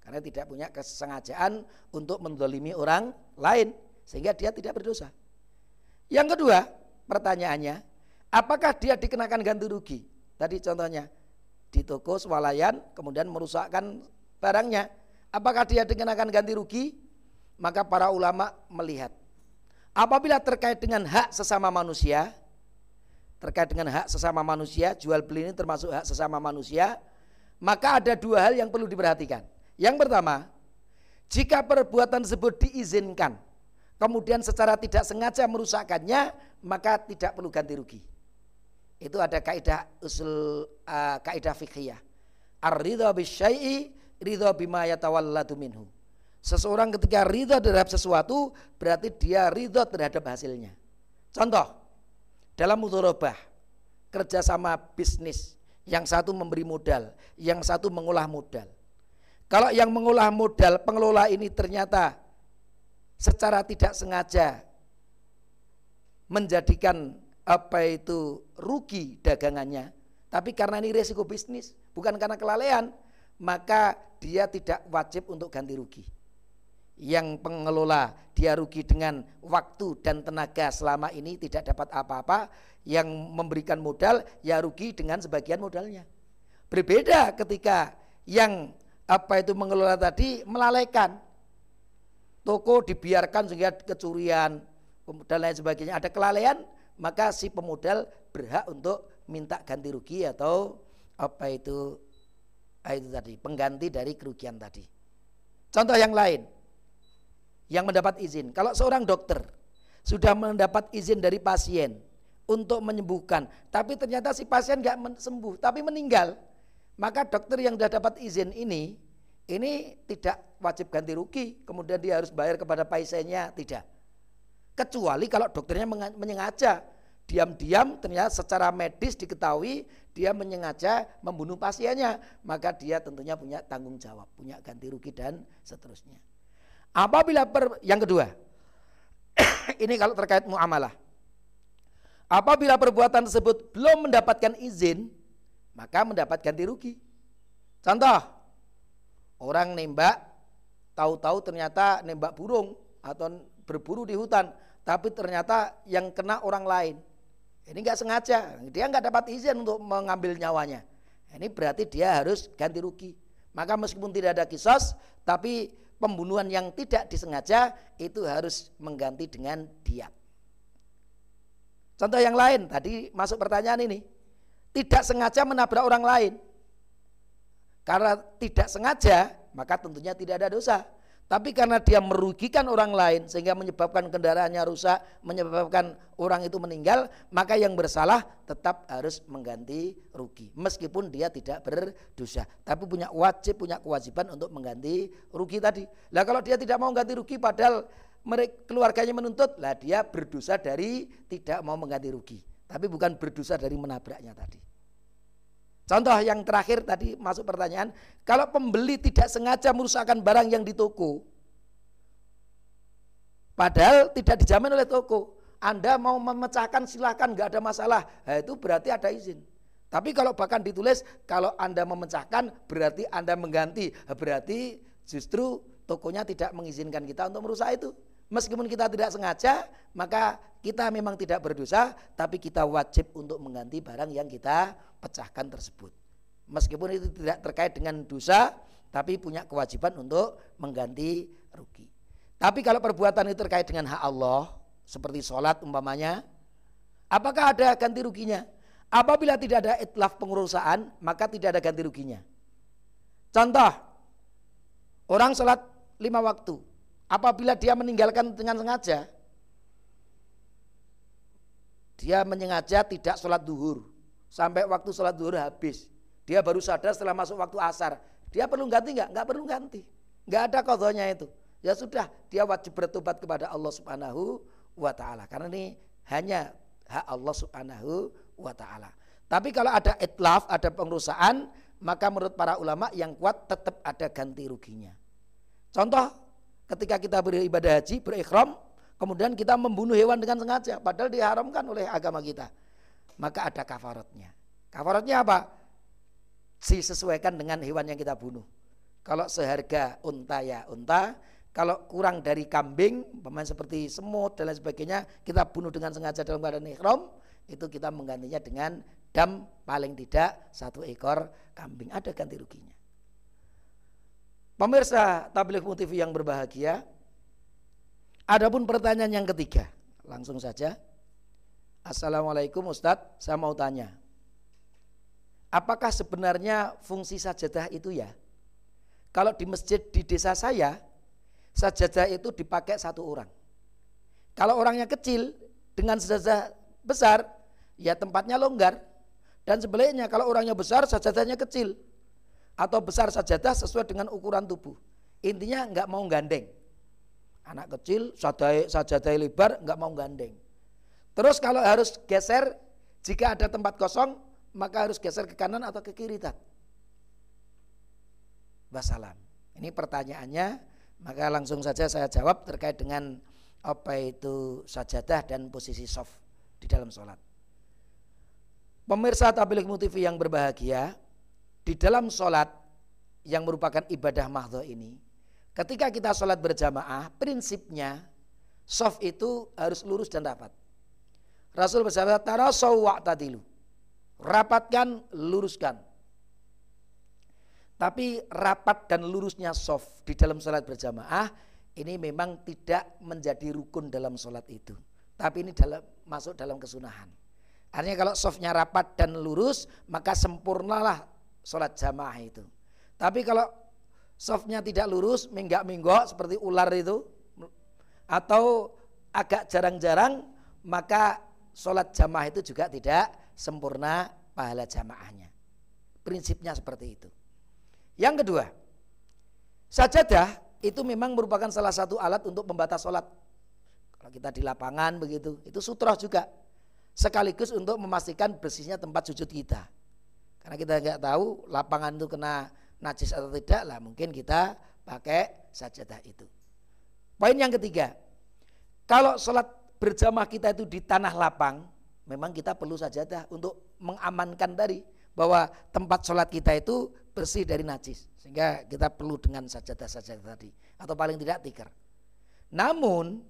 Karena tidak punya kesengajaan untuk mendolimi orang lain, sehingga dia tidak berdosa. Yang kedua, pertanyaannya, apakah dia dikenakan ganti rugi? Tadi contohnya, di toko swalayan, kemudian merusakkan barangnya. Apakah dia dikenakan ganti rugi? maka para ulama melihat apabila terkait dengan hak sesama manusia terkait dengan hak sesama manusia jual beli ini termasuk hak sesama manusia maka ada dua hal yang perlu diperhatikan. Yang pertama jika perbuatan tersebut diizinkan kemudian secara tidak sengaja merusakkannya maka tidak perlu ganti rugi. Itu ada kaidah usul uh, kaidah fikih ar-ridha bisyai'i ridha bima yatawalladu minhu. Seseorang ketika ridho terhadap sesuatu berarti dia ridho terhadap hasilnya. Contoh, dalam mudorobah, kerjasama bisnis, yang satu memberi modal, yang satu mengolah modal. Kalau yang mengolah modal, pengelola ini ternyata secara tidak sengaja menjadikan apa itu rugi dagangannya, tapi karena ini resiko bisnis, bukan karena kelalaian, maka dia tidak wajib untuk ganti rugi yang pengelola dia rugi dengan waktu dan tenaga selama ini tidak dapat apa-apa, yang memberikan modal ya rugi dengan sebagian modalnya. Berbeda ketika yang apa itu mengelola tadi melalaikan toko dibiarkan sehingga kecurian dan lain sebagainya ada kelalaian maka si pemodal berhak untuk minta ganti rugi atau apa itu itu tadi pengganti dari kerugian tadi. Contoh yang lain, yang mendapat izin. Kalau seorang dokter sudah mendapat izin dari pasien untuk menyembuhkan, tapi ternyata si pasien nggak sembuh, tapi meninggal, maka dokter yang sudah dapat izin ini, ini tidak wajib ganti rugi, kemudian dia harus bayar kepada pasiennya, tidak. Kecuali kalau dokternya menyengaja, diam-diam ternyata secara medis diketahui dia menyengaja membunuh pasiennya, maka dia tentunya punya tanggung jawab, punya ganti rugi dan seterusnya. Apabila per, yang kedua, ini kalau terkait muamalah. Apabila perbuatan tersebut belum mendapatkan izin, maka mendapat ganti rugi. Contoh, orang nembak, tahu-tahu ternyata nembak burung atau berburu di hutan, tapi ternyata yang kena orang lain. Ini nggak sengaja, dia nggak dapat izin untuk mengambil nyawanya. Ini berarti dia harus ganti rugi. Maka meskipun tidak ada kisos, tapi pembunuhan yang tidak disengaja itu harus mengganti dengan diat. Contoh yang lain tadi masuk pertanyaan ini. Tidak sengaja menabrak orang lain. Karena tidak sengaja, maka tentunya tidak ada dosa. Tapi karena dia merugikan orang lain sehingga menyebabkan kendaraannya rusak, menyebabkan orang itu meninggal, maka yang bersalah tetap harus mengganti rugi. Meskipun dia tidak berdosa, tapi punya wajib, punya kewajiban untuk mengganti rugi tadi. Lah kalau dia tidak mau mengganti rugi padahal keluarganya menuntut, lah dia berdosa dari tidak mau mengganti rugi. Tapi bukan berdosa dari menabraknya tadi. Contoh yang terakhir tadi masuk pertanyaan, kalau pembeli tidak sengaja merusakkan barang yang di toko, padahal tidak dijamin oleh toko, Anda mau memecahkan silahkan nggak ada masalah, nah, itu berarti ada izin. Tapi kalau bahkan ditulis kalau Anda memecahkan berarti Anda mengganti, nah, berarti justru tokonya tidak mengizinkan kita untuk merusak itu. Meskipun kita tidak sengaja, maka kita memang tidak berdosa, tapi kita wajib untuk mengganti barang yang kita pecahkan tersebut. Meskipun itu tidak terkait dengan dosa, tapi punya kewajiban untuk mengganti rugi. Tapi kalau perbuatan itu terkait dengan hak Allah, seperti sholat umpamanya, apakah ada ganti ruginya? Apabila tidak ada itlaf pengurusan, maka tidak ada ganti ruginya. Contoh, orang sholat lima waktu, Apabila dia meninggalkan dengan sengaja, dia menyengaja tidak sholat duhur sampai waktu sholat duhur habis. Dia baru sadar setelah masuk waktu asar. Dia perlu ganti nggak? Nggak perlu ganti. Nggak ada kodonya itu. Ya sudah, dia wajib bertobat kepada Allah Subhanahu wa taala. Karena ini hanya hak Allah Subhanahu wa taala. Tapi kalau ada itlaf, ada pengurusan, maka menurut para ulama yang kuat tetap ada ganti ruginya. Contoh ketika kita beribadah haji, berikhram, kemudian kita membunuh hewan dengan sengaja, padahal diharamkan oleh agama kita. Maka ada kafaratnya. Kafaratnya apa? Disesuaikan dengan hewan yang kita bunuh. Kalau seharga unta ya unta, kalau kurang dari kambing, pemain seperti semut dan lain sebagainya, kita bunuh dengan sengaja dalam keadaan ikhram, itu kita menggantinya dengan dam paling tidak satu ekor kambing. Ada ganti ruginya. Pemirsa tabligh TV yang berbahagia, adapun pertanyaan yang ketiga, langsung saja. Assalamualaikum Ustadz, saya mau tanya. Apakah sebenarnya fungsi sajadah itu ya? Kalau di masjid di desa saya, sajadah itu dipakai satu orang. Kalau orangnya kecil dengan sajadah besar, ya tempatnya longgar. Dan sebaliknya kalau orangnya besar, sajadahnya kecil atau besar sajadah sesuai dengan ukuran tubuh. Intinya nggak mau gandeng. Anak kecil sajadah, sajadah lebar nggak mau gandeng. Terus kalau harus geser jika ada tempat kosong maka harus geser ke kanan atau ke kiri tak. Wassalam. Ini pertanyaannya maka langsung saja saya jawab terkait dengan apa itu sajadah dan posisi soft di dalam sholat. Pemirsa Tabilik Mutivi yang berbahagia, di dalam sholat yang merupakan ibadah mahdoh ini, ketika kita sholat berjamaah, prinsipnya soft itu harus lurus dan rapat. Rasul bersabda, tarasaw wa'tadilu. Rapatkan, luruskan. Tapi rapat dan lurusnya soft di dalam sholat berjamaah ini memang tidak menjadi rukun dalam sholat itu. Tapi ini dalam, masuk dalam kesunahan. Artinya kalau softnya rapat dan lurus maka sempurnalah sholat jamaah itu. Tapi kalau softnya tidak lurus, minggak-minggok seperti ular itu, atau agak jarang-jarang, maka sholat jamaah itu juga tidak sempurna pahala jamaahnya. Prinsipnya seperti itu. Yang kedua, sajadah itu memang merupakan salah satu alat untuk membatas sholat. Kalau kita di lapangan begitu, itu sutroh juga. Sekaligus untuk memastikan bersihnya tempat sujud kita. Karena kita nggak tahu lapangan itu kena najis atau tidak lah mungkin kita pakai sajadah itu. Poin yang ketiga, kalau sholat berjamaah kita itu di tanah lapang, memang kita perlu sajadah untuk mengamankan tadi bahwa tempat sholat kita itu bersih dari najis. Sehingga kita perlu dengan sajadah-sajadah tadi. Atau paling tidak tikar. Namun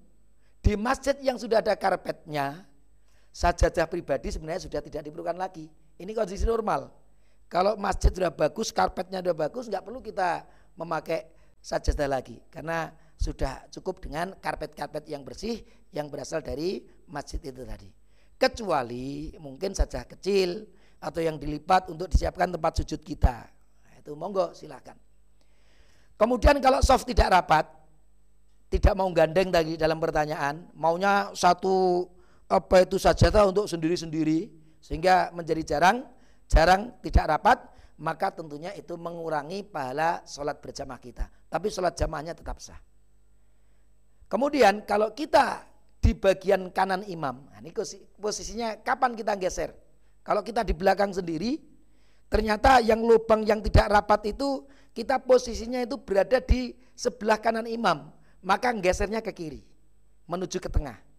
di masjid yang sudah ada karpetnya, sajadah pribadi sebenarnya sudah tidak diperlukan lagi. Ini kondisi normal. Kalau masjid sudah bagus, karpetnya sudah bagus, nggak perlu kita memakai sajadah lagi karena sudah cukup dengan karpet-karpet yang bersih yang berasal dari masjid itu tadi. Kecuali mungkin saja kecil atau yang dilipat untuk disiapkan tempat sujud kita. Nah, itu monggo silahkan. Kemudian kalau soft tidak rapat, tidak mau gandeng tadi dalam pertanyaan, maunya satu apa itu sajadah untuk sendiri-sendiri sehingga menjadi jarang, jarang tidak rapat, maka tentunya itu mengurangi pahala sholat berjamaah kita. Tapi sholat jamaahnya tetap sah. Kemudian kalau kita di bagian kanan imam, nah ini posisinya kapan kita geser? Kalau kita di belakang sendiri, ternyata yang lubang yang tidak rapat itu kita posisinya itu berada di sebelah kanan imam, maka gesernya ke kiri, menuju ke tengah.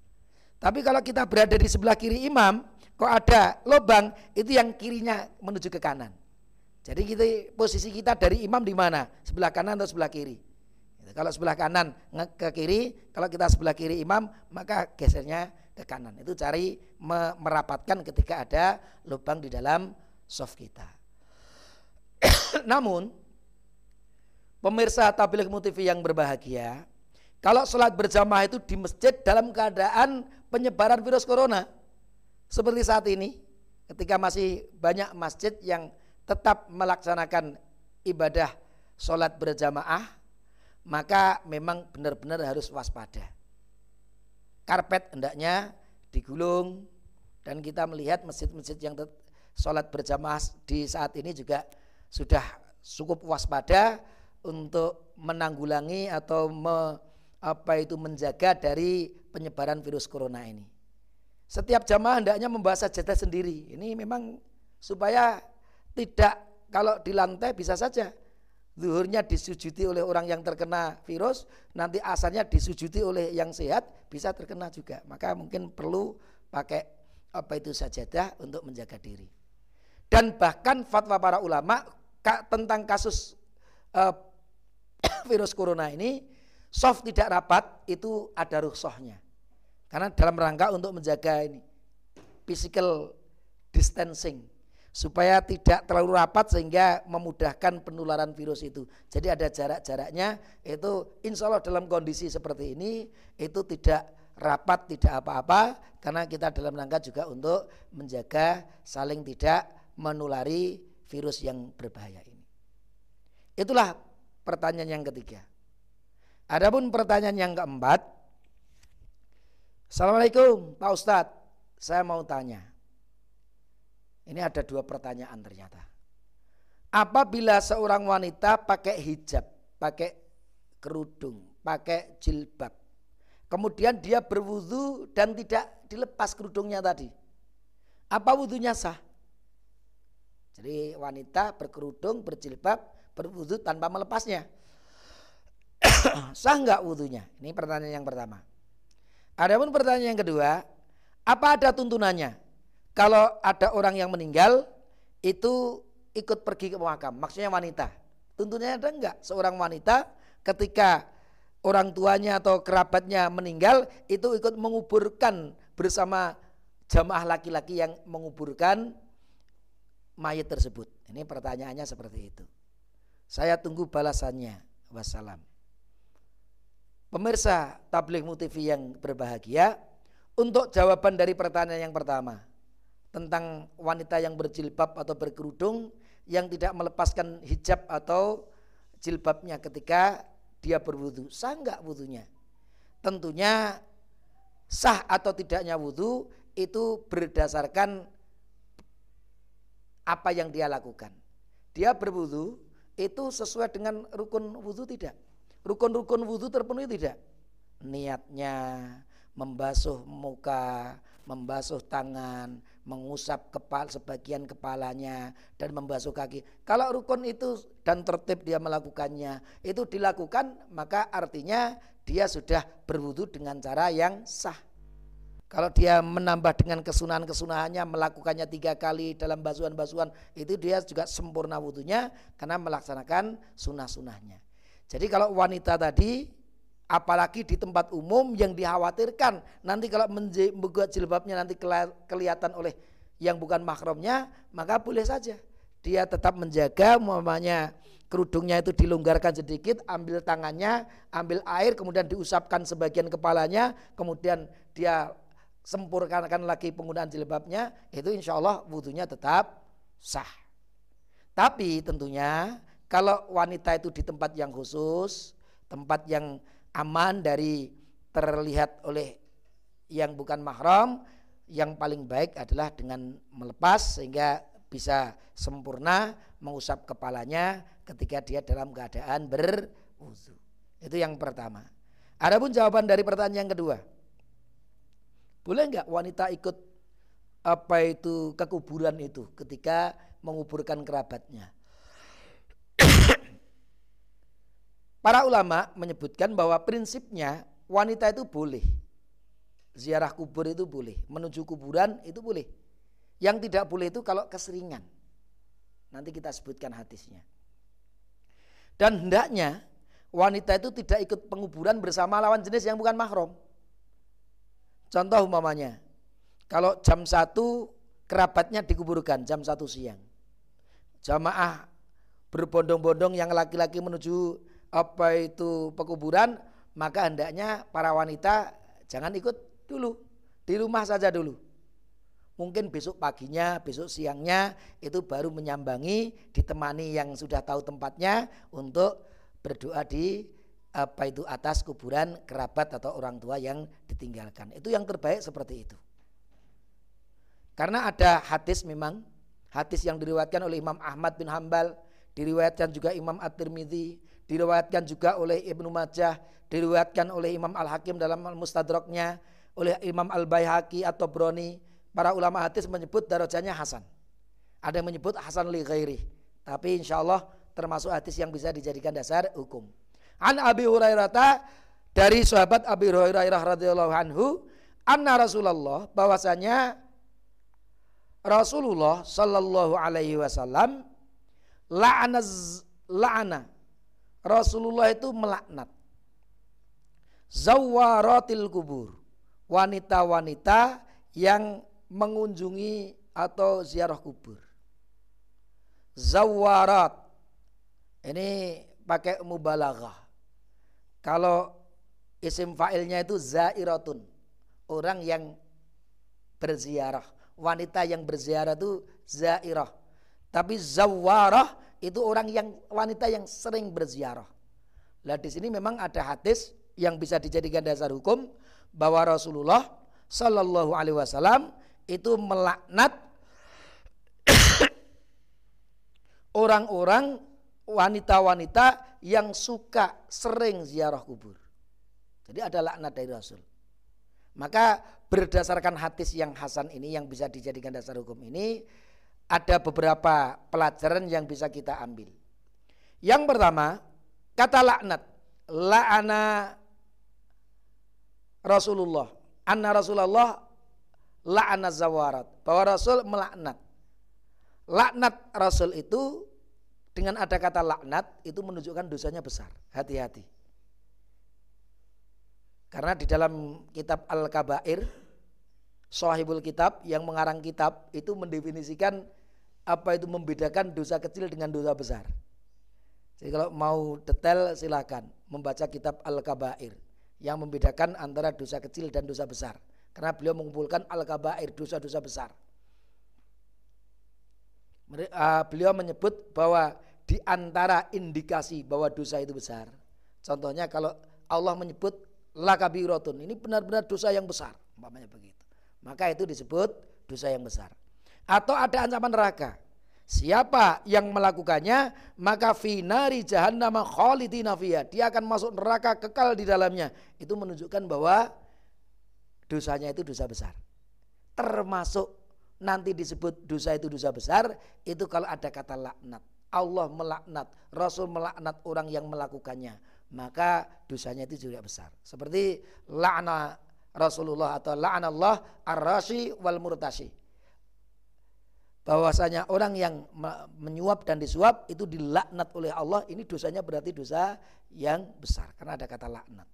Tapi kalau kita berada di sebelah kiri imam, kok ada lubang, itu yang kirinya menuju ke kanan. Jadi kita posisi kita dari imam di mana? Sebelah kanan atau sebelah kiri? Kalau sebelah kanan ke kiri, kalau kita sebelah kiri imam, maka gesernya ke kanan. Itu cari merapatkan ketika ada lubang di dalam soft kita. Namun, pemirsa tabligh TV yang berbahagia, kalau sholat berjamaah itu di masjid dalam keadaan penyebaran virus corona, seperti saat ini, ketika masih banyak masjid yang tetap melaksanakan ibadah sholat berjamaah, maka memang benar-benar harus waspada. Karpet hendaknya digulung dan kita melihat masjid-masjid yang sholat berjamaah di saat ini juga sudah cukup waspada untuk menanggulangi atau me, apa itu menjaga dari penyebaran virus corona ini. Setiap jamaah hendaknya membawa sajadah sendiri. Ini memang supaya tidak kalau di lantai bisa saja zuhurnya disujuti oleh orang yang terkena virus, nanti asalnya disujuti oleh yang sehat bisa terkena juga. Maka mungkin perlu pakai apa itu sajadah untuk menjaga diri. Dan bahkan fatwa para ulama tentang kasus uh, virus corona ini soft tidak rapat itu ada rukhsahnya. Karena dalam rangka untuk menjaga ini physical distancing supaya tidak terlalu rapat sehingga memudahkan penularan virus itu. Jadi ada jarak-jaraknya itu insya Allah dalam kondisi seperti ini itu tidak rapat tidak apa-apa karena kita dalam rangka juga untuk menjaga saling tidak menulari virus yang berbahaya ini. Itulah pertanyaan yang ketiga. Adapun pertanyaan yang keempat, Assalamualaikum Pak Ustadz, saya mau tanya. Ini ada dua pertanyaan ternyata. Apabila seorang wanita pakai hijab, pakai kerudung, pakai jilbab, kemudian dia berwudu dan tidak dilepas kerudungnya tadi, apa wudhunya sah? Jadi wanita berkerudung, berjilbab, berwudu tanpa melepasnya. sah enggak wudhunya? Ini pertanyaan yang pertama. Adapun pertanyaan yang kedua, apa ada tuntunannya? kalau ada orang yang meninggal itu ikut pergi ke makam, maksudnya wanita. Tentunya ada enggak seorang wanita ketika orang tuanya atau kerabatnya meninggal itu ikut menguburkan bersama jamaah laki-laki yang menguburkan mayat tersebut. Ini pertanyaannya seperti itu. Saya tunggu balasannya. Wassalam. Pemirsa Tabligh TV yang berbahagia, untuk jawaban dari pertanyaan yang pertama, tentang wanita yang berjilbab atau berkerudung yang tidak melepaskan hijab atau jilbabnya ketika dia berwudu. Sah enggak wudunya? Tentunya sah atau tidaknya wudu itu berdasarkan apa yang dia lakukan. Dia berwudu itu sesuai dengan rukun wudu tidak? Rukun-rukun wudu terpenuhi tidak? Niatnya membasuh muka, membasuh tangan, mengusap kepala sebagian kepalanya dan membasuh kaki. Kalau rukun itu dan tertib dia melakukannya, itu dilakukan maka artinya dia sudah berwudu dengan cara yang sah. Kalau dia menambah dengan kesunahan-kesunahannya, melakukannya tiga kali dalam basuhan-basuhan, itu dia juga sempurna wudhunya karena melaksanakan sunah-sunahnya. Jadi kalau wanita tadi apalagi di tempat umum yang dikhawatirkan nanti kalau membuat jilbabnya nanti kelihatan oleh yang bukan mahramnya maka boleh saja dia tetap menjaga umpamanya kerudungnya itu dilonggarkan sedikit, ambil tangannya, ambil air, kemudian diusapkan sebagian kepalanya, kemudian dia sempurnakan lagi penggunaan jilbabnya, itu insya Allah wudhunya tetap sah. Tapi tentunya kalau wanita itu di tempat yang khusus, tempat yang aman dari terlihat oleh yang bukan mahram, yang paling baik adalah dengan melepas sehingga bisa sempurna mengusap kepalanya ketika dia dalam keadaan berwudu. Itu yang pertama. Adapun jawaban dari pertanyaan yang kedua. Boleh enggak wanita ikut apa itu kekuburan itu ketika menguburkan kerabatnya? Para ulama menyebutkan bahwa prinsipnya wanita itu boleh. Ziarah kubur itu boleh, menuju kuburan itu boleh. Yang tidak boleh itu kalau keseringan. Nanti kita sebutkan hadisnya. Dan hendaknya wanita itu tidak ikut penguburan bersama lawan jenis yang bukan mahram. Contoh umpamanya, kalau jam 1 kerabatnya dikuburkan jam 1 siang. Jamaah berbondong-bondong yang laki-laki menuju apa itu pekuburan, maka hendaknya para wanita jangan ikut dulu, di rumah saja dulu. Mungkin besok paginya, besok siangnya itu baru menyambangi, ditemani yang sudah tahu tempatnya untuk berdoa di apa itu atas kuburan kerabat atau orang tua yang ditinggalkan. Itu yang terbaik seperti itu. Karena ada hadis memang, hadis yang diriwayatkan oleh Imam Ahmad bin Hambal, diriwayatkan juga Imam At-Tirmidzi, diriwayatkan juga oleh Ibnu Majah, diriwayatkan oleh Imam Al-Hakim dalam Al-Mustadraknya, oleh Imam Al-Baihaqi atau Broni. Para ulama hadis menyebut darajanya Hasan. Ada yang menyebut Hasan li ghairi. Tapi insya Allah termasuk hadis yang bisa dijadikan dasar hukum. An Abi Hurairah dari sahabat Abi Hurairah radhiyallahu anhu anna Rasulullah bahwasanya Rasulullah sallallahu alaihi wasallam la'ana la'ana Rasulullah itu melaknat zawaratil kubur wanita-wanita yang mengunjungi atau ziarah kubur zawarat ini pakai mubalaghah kalau isim fa'ilnya itu zairatun. Orang yang berziarah. Wanita yang berziarah itu zairah. Tapi zawarah itu orang yang wanita yang sering berziarah. Lah di sini memang ada hadis yang bisa dijadikan dasar hukum bahwa Rasulullah Shallallahu Alaihi Wasallam itu melaknat orang-orang wanita-wanita yang suka sering ziarah kubur. Jadi ada laknat dari Rasul. Maka berdasarkan hadis yang Hasan ini yang bisa dijadikan dasar hukum ini ada beberapa pelajaran yang bisa kita ambil. Yang pertama, kata laknat. La'ana Rasulullah. Anna Rasulullah la'ana zawarat. Bahwa Rasul melaknat. Laknat Rasul itu dengan ada kata laknat itu menunjukkan dosanya besar. Hati-hati. Karena di dalam kitab Al-Kabair, Sohibul Kitab yang mengarang kitab itu mendefinisikan apa itu membedakan dosa kecil dengan dosa besar. Jadi kalau mau detail silakan membaca kitab Al-Kabair yang membedakan antara dosa kecil dan dosa besar. Karena beliau mengumpulkan Al-Kabair dosa-dosa besar. Ah, beliau menyebut bahwa di antara indikasi bahwa dosa itu besar. Contohnya kalau Allah menyebut lakabiratun, ini benar-benar dosa yang besar, umpamanya begitu. Maka itu disebut dosa yang besar. Atau ada ancaman neraka. Siapa yang melakukannya maka finari jahannam khalidina fiha. Dia akan masuk neraka kekal di dalamnya. Itu menunjukkan bahwa dosanya itu dosa besar. Termasuk nanti disebut dosa itu dosa besar itu kalau ada kata laknat. Allah melaknat, Rasul melaknat orang yang melakukannya, maka dosanya itu juga besar. Seperti la'na Rasulullah atau Allah ar-rashi wal murtashi. Bahwasanya orang yang menyuap dan disuap itu dilaknat oleh Allah, ini dosanya berarti dosa yang besar karena ada kata laknat.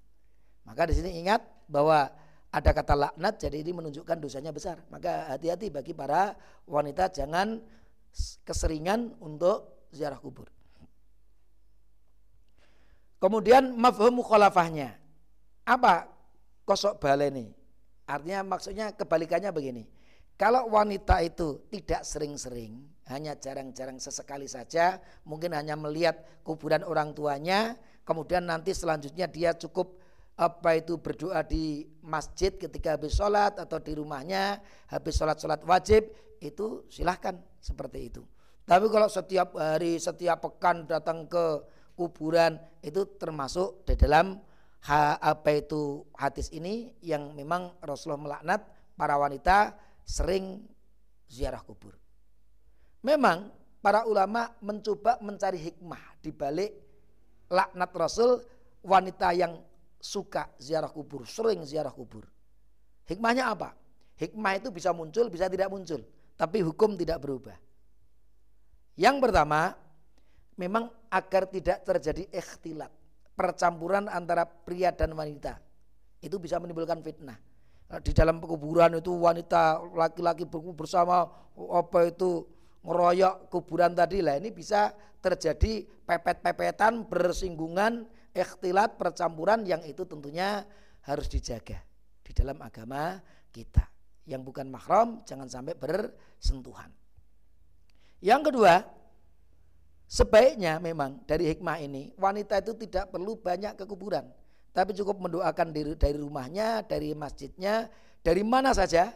Maka di sini ingat bahwa ada kata laknat jadi ini menunjukkan dosanya besar. Maka hati-hati bagi para wanita jangan keseringan untuk ziarah kubur. Kemudian mafhum mukhalafahnya. Apa kosok baleni? Artinya maksudnya kebalikannya begini. Kalau wanita itu tidak sering-sering, hanya jarang-jarang sesekali saja, mungkin hanya melihat kuburan orang tuanya, kemudian nanti selanjutnya dia cukup apa itu berdoa di masjid ketika habis sholat atau di rumahnya habis sholat-sholat wajib itu silahkan seperti itu. Tapi kalau setiap hari, setiap pekan datang ke kuburan itu termasuk di dalam apa itu hadis ini yang memang Rasulullah melaknat para wanita sering ziarah kubur. Memang para ulama mencoba mencari hikmah di balik laknat Rasul wanita yang suka ziarah kubur, sering ziarah kubur. Hikmahnya apa? Hikmah itu bisa muncul, bisa tidak muncul, tapi hukum tidak berubah. Yang pertama, memang agar tidak terjadi ikhtilat, percampuran antara pria dan wanita. Itu bisa menimbulkan fitnah. Di dalam kuburan itu wanita laki-laki bersama apa itu ngeroyok kuburan tadi lah ini bisa terjadi pepet-pepetan bersinggungan ikhtilat percampuran yang itu tentunya harus dijaga di dalam agama kita. Yang bukan mahram jangan sampai bersentuhan. Yang kedua Sebaiknya memang dari hikmah ini wanita itu tidak perlu banyak ke kuburan, tapi cukup mendoakan diri dari rumahnya, dari masjidnya, dari mana saja.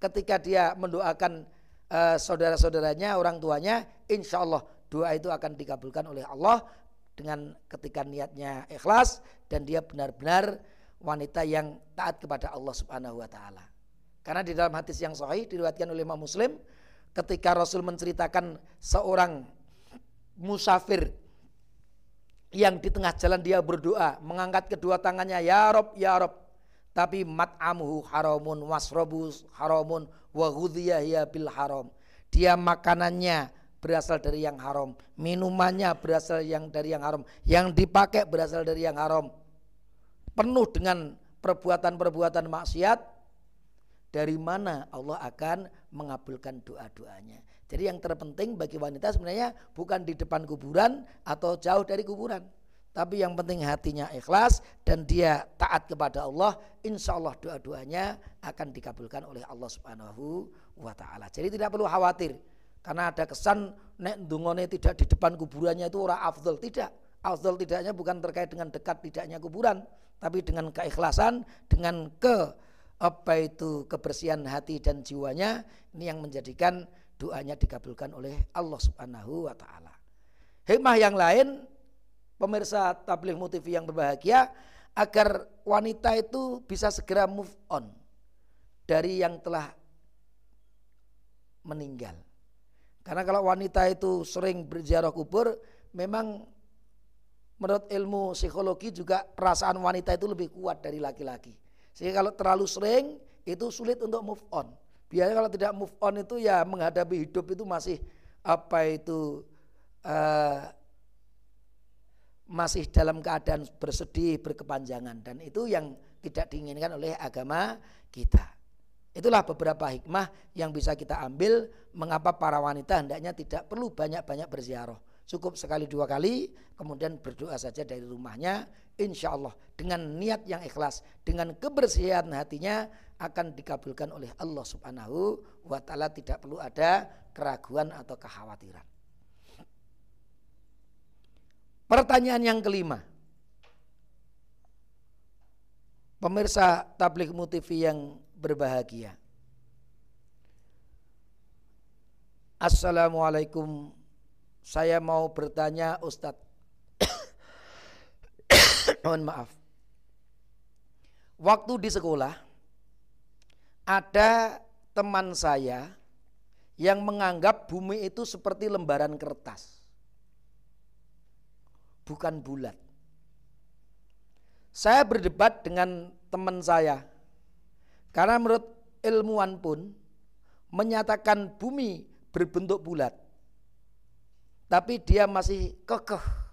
Ketika dia mendoakan uh, saudara-saudaranya, orang tuanya, insya Allah doa itu akan dikabulkan oleh Allah dengan ketika niatnya ikhlas dan dia benar-benar wanita yang taat kepada Allah Subhanahu wa taala. Karena di dalam hadis yang sahih diriwayatkan oleh Imam Muslim ketika Rasul menceritakan seorang musafir yang di tengah jalan dia berdoa mengangkat kedua tangannya ya Rob ya Rob. Tapi mat'amuhu haramun wasrobus haramun wa bil haram. Dia makanannya berasal dari yang haram minumannya berasal yang dari yang haram yang dipakai berasal dari yang haram. Penuh dengan perbuatan-perbuatan maksiat dari mana Allah akan mengabulkan doa-doanya jadi yang terpenting bagi wanita sebenarnya bukan di depan kuburan atau jauh dari kuburan. Tapi yang penting hatinya ikhlas dan dia taat kepada Allah, insya Allah doa-doanya akan dikabulkan oleh Allah Subhanahu wa taala. Jadi tidak perlu khawatir karena ada kesan nek dungone tidak di depan kuburannya itu orang afdol tidak. Afdol tidaknya bukan terkait dengan dekat tidaknya kuburan, tapi dengan keikhlasan, dengan ke apa itu kebersihan hati dan jiwanya ini yang menjadikan doanya dikabulkan oleh Allah Subhanahu wa taala. Hikmah yang lain pemirsa tabligh motivi yang berbahagia agar wanita itu bisa segera move on dari yang telah meninggal. Karena kalau wanita itu sering berziarah kubur, memang menurut ilmu psikologi juga perasaan wanita itu lebih kuat dari laki-laki. Sehingga kalau terlalu sering itu sulit untuk move on. Biasanya kalau tidak move on itu ya menghadapi hidup itu masih apa itu uh, masih dalam keadaan bersedih, berkepanjangan dan itu yang tidak diinginkan oleh agama kita. Itulah beberapa hikmah yang bisa kita ambil mengapa para wanita hendaknya tidak perlu banyak-banyak berziarah. Cukup sekali dua kali, kemudian berdoa saja dari rumahnya, insya Allah dengan niat yang ikhlas, dengan kebersihan hatinya, akan dikabulkan oleh Allah Subhanahu wa taala tidak perlu ada keraguan atau kekhawatiran. Pertanyaan yang kelima. Pemirsa tablik TV yang berbahagia. Assalamualaikum. Saya mau bertanya Ustadz. Mohon maaf. Waktu di sekolah ada teman saya yang menganggap bumi itu seperti lembaran kertas. Bukan bulat. Saya berdebat dengan teman saya. Karena menurut ilmuwan pun menyatakan bumi berbentuk bulat. Tapi dia masih kekeh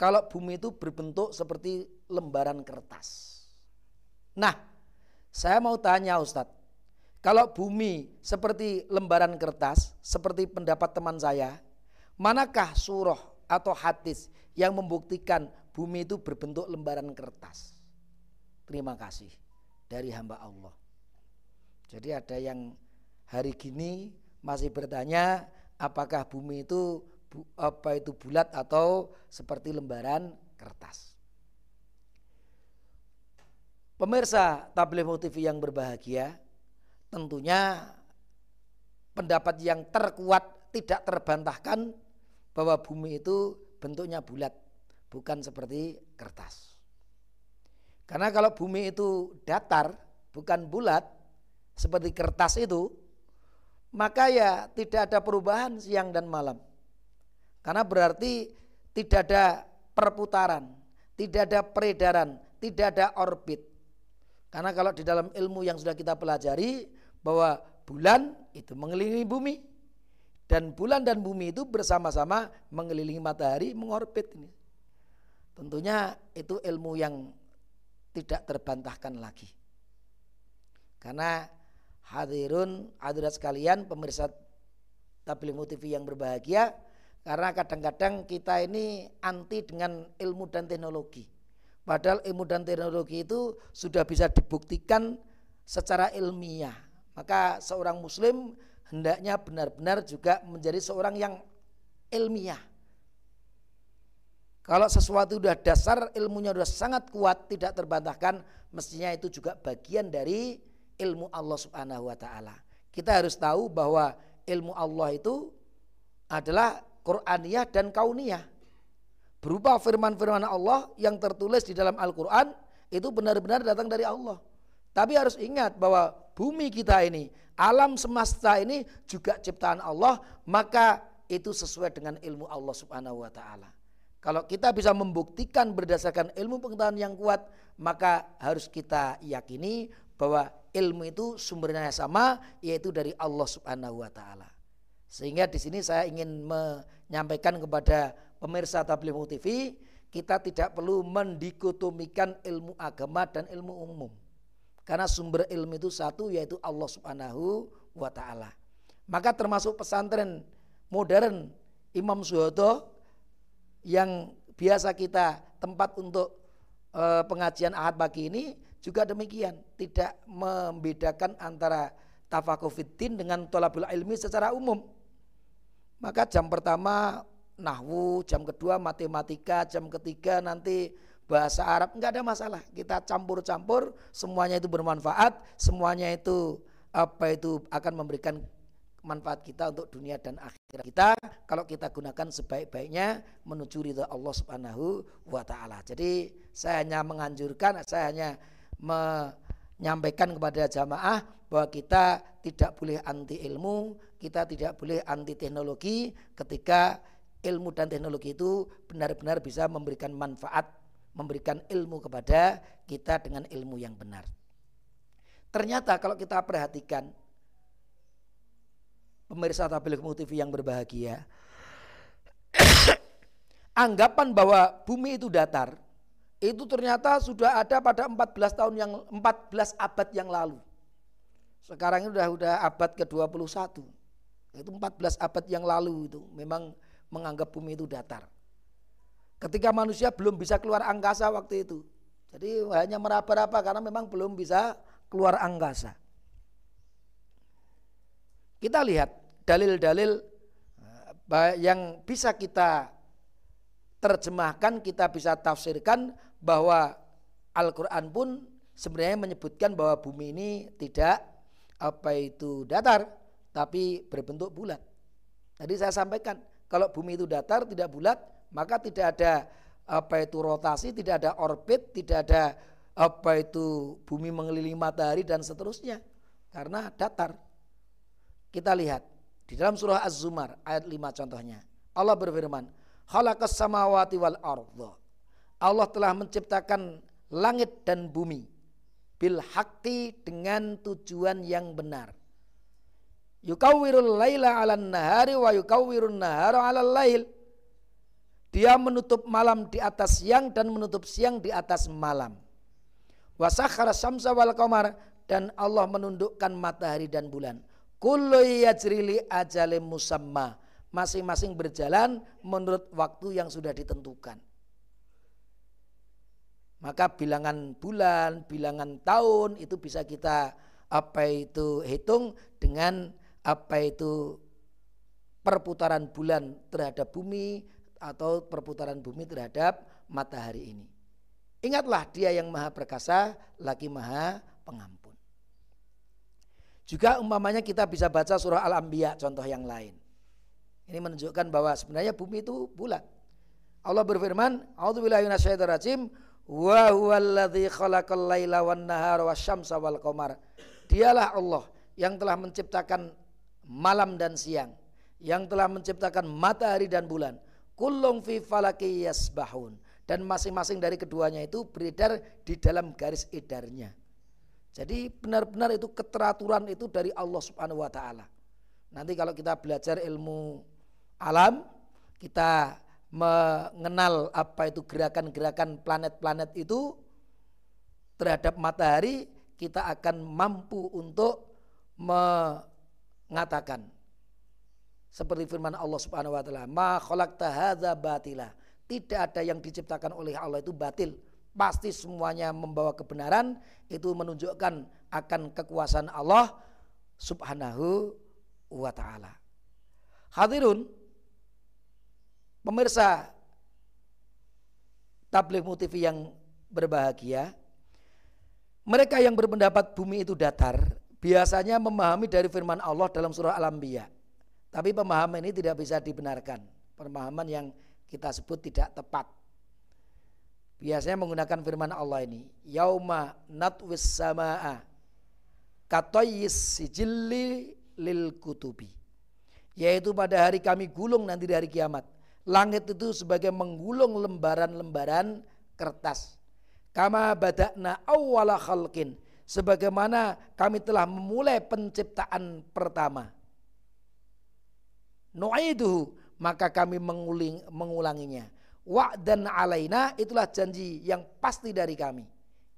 kalau bumi itu berbentuk seperti lembaran kertas. Nah, saya mau tanya Ustadz, kalau bumi seperti lembaran kertas, seperti pendapat teman saya, manakah surah atau hadis yang membuktikan bumi itu berbentuk lembaran kertas. Terima kasih dari hamba Allah. Jadi ada yang hari gini masih bertanya apakah bumi itu apa itu bulat atau seperti lembaran kertas. Pemirsa tabligh TV yang berbahagia, tentunya pendapat yang terkuat tidak terbantahkan bahwa bumi itu bentuknya bulat, bukan seperti kertas. Karena kalau bumi itu datar, bukan bulat, seperti kertas itu, maka ya tidak ada perubahan siang dan malam. Karena berarti tidak ada perputaran, tidak ada peredaran, tidak ada orbit. Karena kalau di dalam ilmu yang sudah kita pelajari bahwa bulan itu mengelilingi bumi dan bulan dan bumi itu bersama-sama mengelilingi matahari mengorbit ini. Tentunya itu ilmu yang tidak terbantahkan lagi. Karena hadirun hadirat sekalian pemirsa Tabligh TV yang berbahagia karena kadang-kadang kita ini anti dengan ilmu dan teknologi. Padahal ilmu dan teknologi itu sudah bisa dibuktikan secara ilmiah. Maka seorang muslim hendaknya benar-benar juga menjadi seorang yang ilmiah. Kalau sesuatu sudah dasar ilmunya sudah sangat kuat tidak terbantahkan mestinya itu juga bagian dari ilmu Allah Subhanahu wa taala. Kita harus tahu bahwa ilmu Allah itu adalah Qur'aniyah dan kauniyah. Berupa firman-firman Allah yang tertulis di dalam Al-Qur'an itu benar-benar datang dari Allah. Tapi harus ingat bahwa bumi kita ini, alam semesta ini juga ciptaan Allah, maka itu sesuai dengan ilmu Allah Subhanahu wa taala. Kalau kita bisa membuktikan berdasarkan ilmu pengetahuan yang kuat, maka harus kita yakini bahwa ilmu itu sumbernya sama yaitu dari Allah Subhanahu wa taala. Sehingga di sini saya ingin menyampaikan kepada pemirsa Tabligh TV, kita tidak perlu mendikotomikan ilmu agama dan ilmu umum. Karena sumber ilmu itu satu yaitu Allah Subhanahu wa taala. Maka termasuk pesantren modern Imam Suhodo yang biasa kita tempat untuk e, pengajian ahad pagi ini juga demikian tidak membedakan antara tafakufiddin dengan tolabul ilmi secara umum maka jam pertama nahwu jam kedua matematika jam ketiga nanti bahasa Arab nggak ada masalah kita campur-campur semuanya itu bermanfaat semuanya itu apa itu akan memberikan manfaat kita untuk dunia dan akhirat kita kalau kita gunakan sebaik-baiknya menuju ridha Allah Subhanahu wa taala. Jadi saya hanya menganjurkan, saya hanya menyampaikan kepada jamaah bahwa kita tidak boleh anti ilmu, kita tidak boleh anti teknologi ketika ilmu dan teknologi itu benar-benar bisa memberikan manfaat, memberikan ilmu kepada kita dengan ilmu yang benar. Ternyata kalau kita perhatikan pemirsa tabligh TV yang berbahagia. Anggapan bahwa bumi itu datar itu ternyata sudah ada pada 14 tahun yang 14 abad yang lalu. Sekarang ini sudah sudah abad ke-21. Itu 14 abad yang lalu itu memang menganggap bumi itu datar. Ketika manusia belum bisa keluar angkasa waktu itu. Jadi hanya meraba-raba karena memang belum bisa keluar angkasa. Kita lihat dalil-dalil eh, yang bisa kita terjemahkan, kita bisa tafsirkan bahwa Al-Quran pun sebenarnya menyebutkan bahwa bumi ini tidak apa itu datar, tapi berbentuk bulat. Tadi saya sampaikan, kalau bumi itu datar tidak bulat, maka tidak ada apa itu rotasi, tidak ada orbit, tidak ada apa itu bumi mengelilingi matahari dan seterusnya, karena datar. Kita lihat di dalam surah Az-Zumar ayat 5 contohnya. Allah berfirman, "Khalaqas samawati wal ardh." Allah telah menciptakan langit dan bumi bil hakti dengan tujuan yang benar. Yukawwirul laila 'alan nahari wa yukawwirun nahara 'alal lail. Dia menutup malam di atas siang dan menutup siang di atas malam. Wasakhara samsa wal qamar dan Allah menundukkan matahari dan bulan. Kullu yajrili ajalim musamma. Masing-masing berjalan menurut waktu yang sudah ditentukan. Maka bilangan bulan, bilangan tahun itu bisa kita apa itu hitung dengan apa itu perputaran bulan terhadap bumi atau perputaran bumi terhadap matahari ini. Ingatlah dia yang maha perkasa, lagi maha pengampun. Juga umpamanya kita bisa baca surah Al-Anbiya contoh yang lain. Ini menunjukkan bahwa sebenarnya bumi itu bulat. Allah berfirman, "A'udzubillahi wa khalaqal laila wan nahara wasyamsa wal qamar." Dialah Allah yang telah menciptakan malam dan siang, yang telah menciptakan matahari dan bulan. Kullum fi falaki yasbahun dan masing-masing dari keduanya itu beredar di dalam garis edarnya. Jadi benar-benar itu keteraturan itu dari Allah Subhanahu wa taala. Nanti kalau kita belajar ilmu alam, kita mengenal apa itu gerakan-gerakan planet-planet itu terhadap matahari, kita akan mampu untuk mengatakan seperti firman Allah Subhanahu wa taala, "Ma khalaqta hadza batila." Tidak ada yang diciptakan oleh Allah itu batil. Pasti semuanya membawa kebenaran. Itu menunjukkan akan kekuasaan Allah subhanahu wa ta'ala. Hadirun, pemirsa tabligh TV yang berbahagia, mereka yang berpendapat bumi itu datar, biasanya memahami dari firman Allah dalam surah Al-Anbiya. Tapi pemahaman ini tidak bisa dibenarkan. Pemahaman yang kita sebut tidak tepat. Biasanya menggunakan firman Allah ini, yauma natwis samaa katoyis sijilli lil kutubi. Yaitu pada hari kami gulung nanti di hari kiamat. Langit itu sebagai menggulung lembaran-lembaran kertas. Kama badakna awwala khalqin. Sebagaimana kami telah memulai penciptaan pertama. Nu'iduhu maka kami menguling, mengulanginya. dan alaina itulah janji yang pasti dari kami.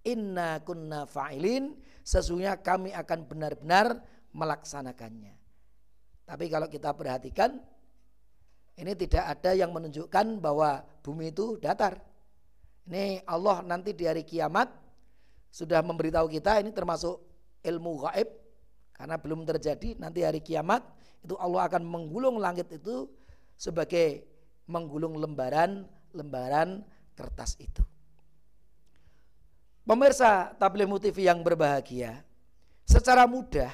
Inna kunna fa'ilin sesungguhnya kami akan benar-benar melaksanakannya. Tapi kalau kita perhatikan ini tidak ada yang menunjukkan bahwa bumi itu datar. Ini Allah nanti di hari kiamat sudah memberitahu kita ini termasuk ilmu gaib karena belum terjadi nanti hari kiamat itu Allah akan menggulung langit itu sebagai menggulung lembaran-lembaran kertas itu. Pemirsa tabligh TV yang berbahagia, secara mudah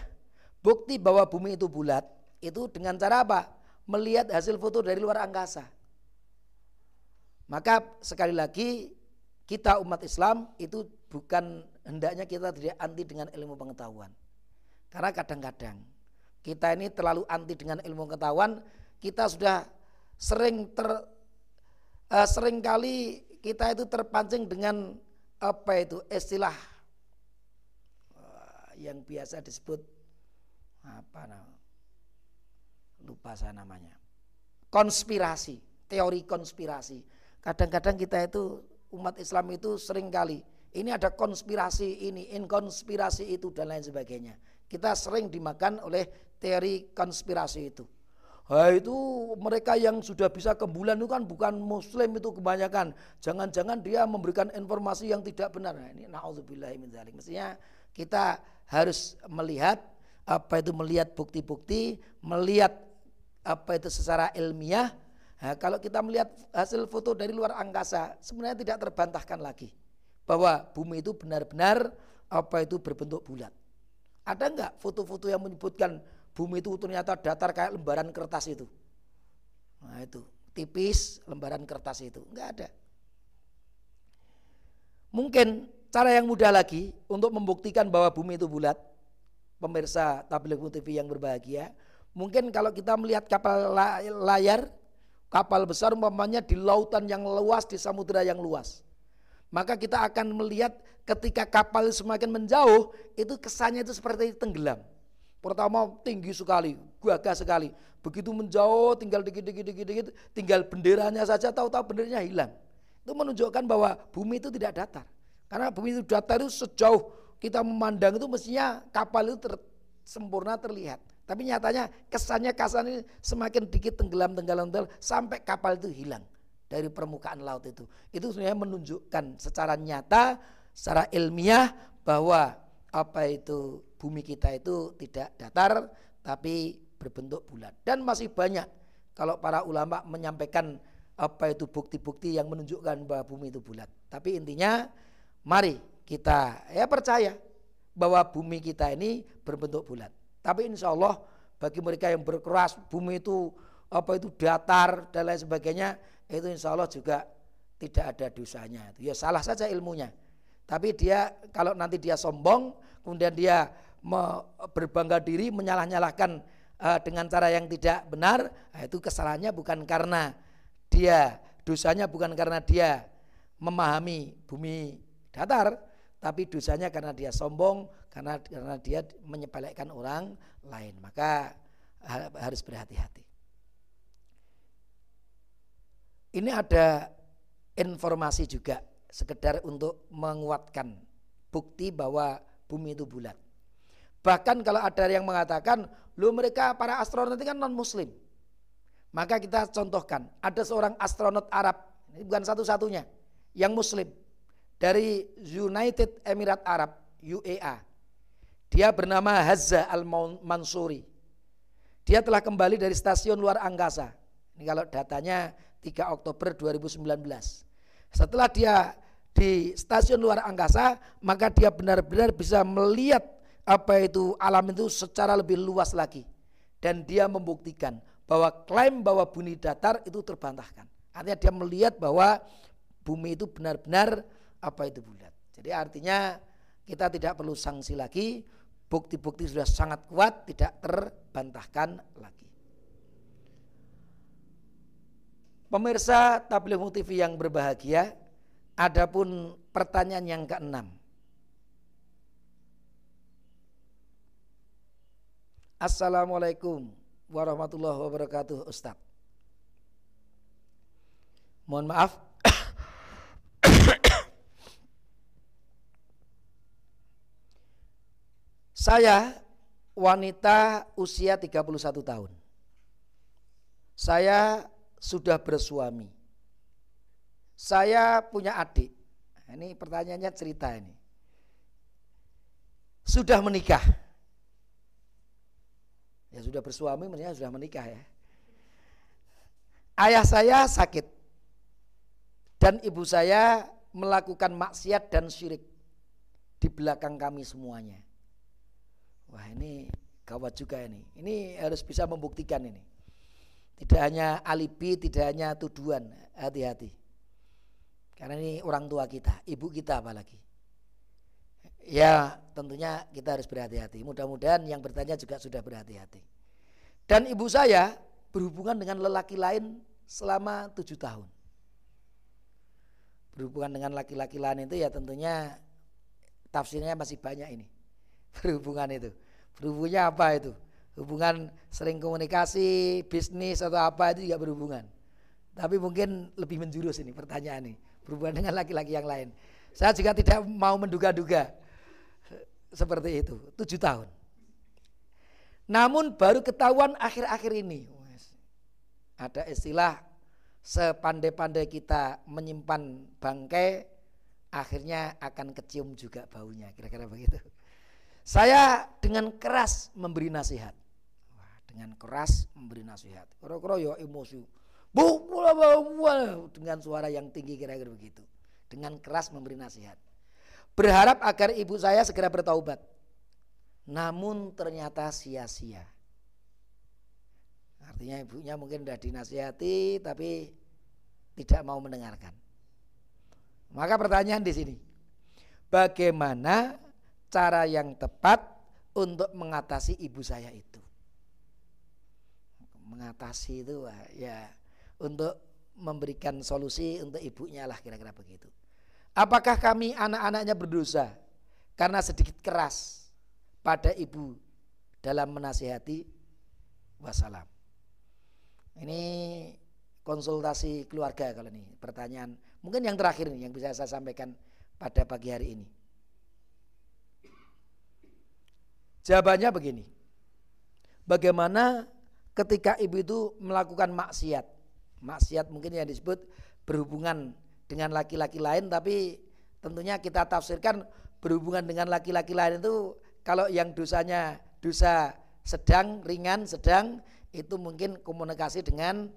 bukti bahwa bumi itu bulat itu dengan cara apa? Melihat hasil foto dari luar angkasa. Maka sekali lagi kita umat Islam itu bukan hendaknya kita tidak anti dengan ilmu pengetahuan. Karena kadang-kadang kita ini terlalu anti dengan ilmu pengetahuan, kita sudah sering ter uh, sering kali kita itu terpancing dengan apa itu istilah uh, yang biasa disebut apa nama lupa saya namanya konspirasi teori konspirasi kadang-kadang kita itu umat Islam itu sering kali ini ada konspirasi ini inkonspirasi itu dan lain sebagainya kita sering dimakan oleh teori konspirasi itu Nah, itu mereka yang sudah bisa ke bulan itu kan bukan muslim itu kebanyakan. Jangan-jangan dia memberikan informasi yang tidak benar. Nah, ini naudzubillah min dzalik. Mestinya kita harus melihat apa itu melihat bukti-bukti, melihat apa itu secara ilmiah. Nah, kalau kita melihat hasil foto dari luar angkasa, sebenarnya tidak terbantahkan lagi bahwa bumi itu benar-benar apa itu berbentuk bulat. Ada enggak foto-foto yang menyebutkan bumi itu ternyata datar kayak lembaran kertas itu. Nah itu, tipis lembaran kertas itu. Enggak ada. Mungkin cara yang mudah lagi untuk membuktikan bahwa bumi itu bulat, pemirsa tabligh TV yang berbahagia, mungkin kalau kita melihat kapal layar, kapal besar umpamanya di lautan yang luas, di samudera yang luas. Maka kita akan melihat ketika kapal semakin menjauh, itu kesannya itu seperti tenggelam. Pertama tinggi sekali, gagah sekali. Begitu menjauh tinggal dikit-dikit dikit-dikit, tinggal benderanya saja tahu-tahu benderanya hilang. Itu menunjukkan bahwa bumi itu tidak datar. Karena bumi itu datar itu sejauh kita memandang itu mestinya kapal itu ter, sempurna terlihat. Tapi nyatanya kesannya kasan ini semakin dikit tenggelam tenggelam tenggelam sampai kapal itu hilang. dari permukaan laut itu. Itu sebenarnya menunjukkan secara nyata, secara ilmiah bahwa apa itu bumi kita itu tidak datar tapi berbentuk bulat. Dan masih banyak kalau para ulama menyampaikan apa itu bukti-bukti yang menunjukkan bahwa bumi itu bulat. Tapi intinya mari kita ya percaya bahwa bumi kita ini berbentuk bulat. Tapi insya Allah bagi mereka yang berkeras bumi itu apa itu datar dan lain sebagainya itu insya Allah juga tidak ada dosanya. Ya salah saja ilmunya. Tapi dia kalau nanti dia sombong kemudian dia berbangga diri menyalah-nyalahkan uh, dengan cara yang tidak benar, nah itu kesalahannya bukan karena dia dosanya bukan karena dia memahami bumi datar, tapi dosanya karena dia sombong, karena karena dia menyepelekan orang lain. Maka harus berhati-hati. Ini ada informasi juga sekedar untuk menguatkan bukti bahwa bumi itu bulat. Bahkan kalau ada yang mengatakan, lu mereka para astronot itu kan non muslim. Maka kita contohkan, ada seorang astronot Arab, ini bukan satu-satunya, yang muslim. Dari United Emirat Arab, UEA. Dia bernama Hazza Al-Mansuri. Dia telah kembali dari stasiun luar angkasa. Ini kalau datanya 3 Oktober 2019. Setelah dia di stasiun luar angkasa, maka dia benar-benar bisa melihat apa itu alam itu secara lebih luas lagi dan dia membuktikan bahwa klaim bahwa bumi datar itu terbantahkan artinya dia melihat bahwa bumi itu benar-benar apa itu bulat jadi artinya kita tidak perlu sanksi lagi bukti-bukti sudah sangat kuat tidak terbantahkan lagi. Pemirsa tabligh TV yang berbahagia adapun pertanyaan yang keenam. Assalamualaikum warahmatullahi wabarakatuh Ustaz Mohon maaf Saya wanita usia 31 tahun. Saya sudah bersuami. Saya punya adik. Ini pertanyaannya cerita ini. Sudah menikah? Ya sudah bersuami maksudnya sudah menikah ya. Ayah saya sakit. Dan ibu saya melakukan maksiat dan syirik di belakang kami semuanya. Wah ini gawat juga ini. Ini harus bisa membuktikan ini. Tidak hanya alibi, tidak hanya tuduhan. Hati-hati. Karena ini orang tua kita, ibu kita apalagi. Ya tentunya kita harus berhati-hati. Mudah-mudahan yang bertanya juga sudah berhati-hati. Dan ibu saya berhubungan dengan lelaki lain selama tujuh tahun. Berhubungan dengan laki-laki lain itu ya tentunya tafsirnya masih banyak ini. Berhubungan itu. Berhubungnya apa itu? Hubungan sering komunikasi, bisnis atau apa itu juga berhubungan. Tapi mungkin lebih menjurus ini pertanyaan ini. Berhubungan dengan laki-laki yang lain. Saya juga tidak mau menduga-duga seperti itu. Tujuh tahun. Namun baru ketahuan akhir-akhir ini. Ada istilah sepandai-pandai kita menyimpan bangkai, akhirnya akan kecium juga baunya. Kira-kira begitu. Saya dengan keras memberi nasihat. dengan keras memberi nasihat. Kira-kira ya emosi. Dengan suara yang tinggi kira-kira begitu. Dengan keras memberi nasihat berharap agar ibu saya segera bertaubat. Namun ternyata sia-sia. Artinya ibunya mungkin sudah dinasihati tapi tidak mau mendengarkan. Maka pertanyaan di sini. Bagaimana cara yang tepat untuk mengatasi ibu saya itu? Mengatasi itu ya untuk memberikan solusi untuk ibunya lah kira-kira begitu. Apakah kami anak-anaknya berdosa karena sedikit keras pada ibu dalam menasihati wassalam. Ini konsultasi keluarga kalau ini pertanyaan mungkin yang terakhir nih yang bisa saya sampaikan pada pagi hari ini. Jawabannya begini. Bagaimana ketika ibu itu melakukan maksiat Maksiat mungkin yang disebut berhubungan dengan laki-laki lain tapi tentunya kita tafsirkan berhubungan dengan laki-laki lain itu kalau yang dosanya dosa sedang, ringan, sedang itu mungkin komunikasi dengan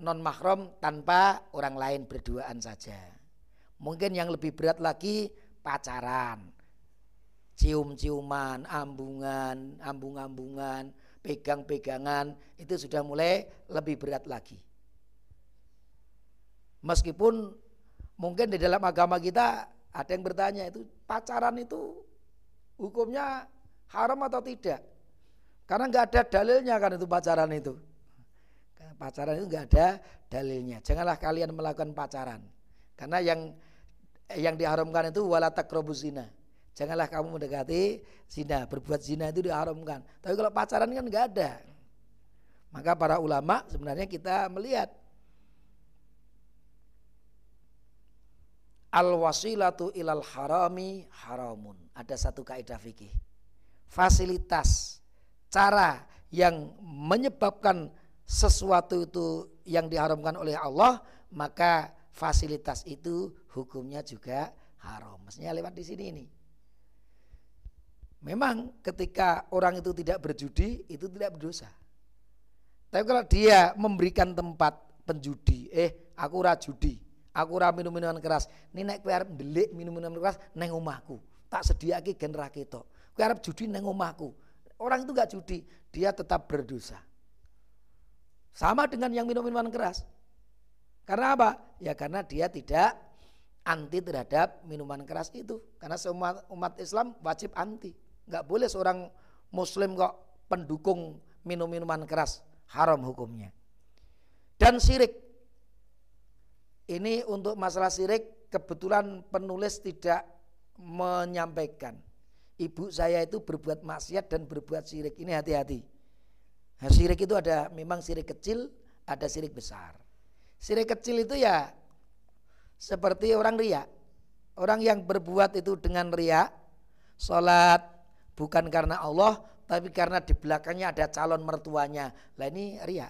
non mahram tanpa orang lain berduaan saja. Mungkin yang lebih berat lagi pacaran, cium-ciuman, ambungan, ambung-ambungan, pegang-pegangan itu sudah mulai lebih berat lagi. Meskipun mungkin di dalam agama kita ada yang bertanya itu pacaran itu hukumnya haram atau tidak? Karena nggak ada dalilnya kan itu pacaran itu. Pacaran itu nggak ada dalilnya. Janganlah kalian melakukan pacaran. Karena yang yang diharamkan itu wala zina. Janganlah kamu mendekati zina, berbuat zina itu diharamkan. Tapi kalau pacaran kan nggak ada. Maka para ulama sebenarnya kita melihat al wasilatu ilal harami haramun. Ada satu kaidah fikih. Fasilitas cara yang menyebabkan sesuatu itu yang diharamkan oleh Allah, maka fasilitas itu hukumnya juga haram. Maksudnya lewat di sini ini. Memang ketika orang itu tidak berjudi itu tidak berdosa. Tapi kalau dia memberikan tempat penjudi, eh aku ora judi, aku ora minum minuman keras. Ini naik kowe delik minum minuman keras neng omahku. Tak sediake gen ra ketok. Arep judi neng omahku. Orang itu gak judi, dia tetap berdosa. Sama dengan yang minum minuman keras. Karena apa? Ya karena dia tidak anti terhadap minuman keras itu. Karena semua umat Islam wajib anti. Nggak boleh seorang muslim kok pendukung minum minuman keras. Haram hukumnya. Dan sirik. Ini untuk masalah sirik kebetulan penulis tidak menyampaikan. Ibu saya itu berbuat maksiat dan berbuat sirik. Ini hati-hati. Nah, sirik itu ada memang sirik kecil, ada sirik besar. Sirik kecil itu ya seperti orang ria. Orang yang berbuat itu dengan ria, sholat, bukan karena Allah tapi karena di belakangnya ada calon mertuanya. Lah ini ria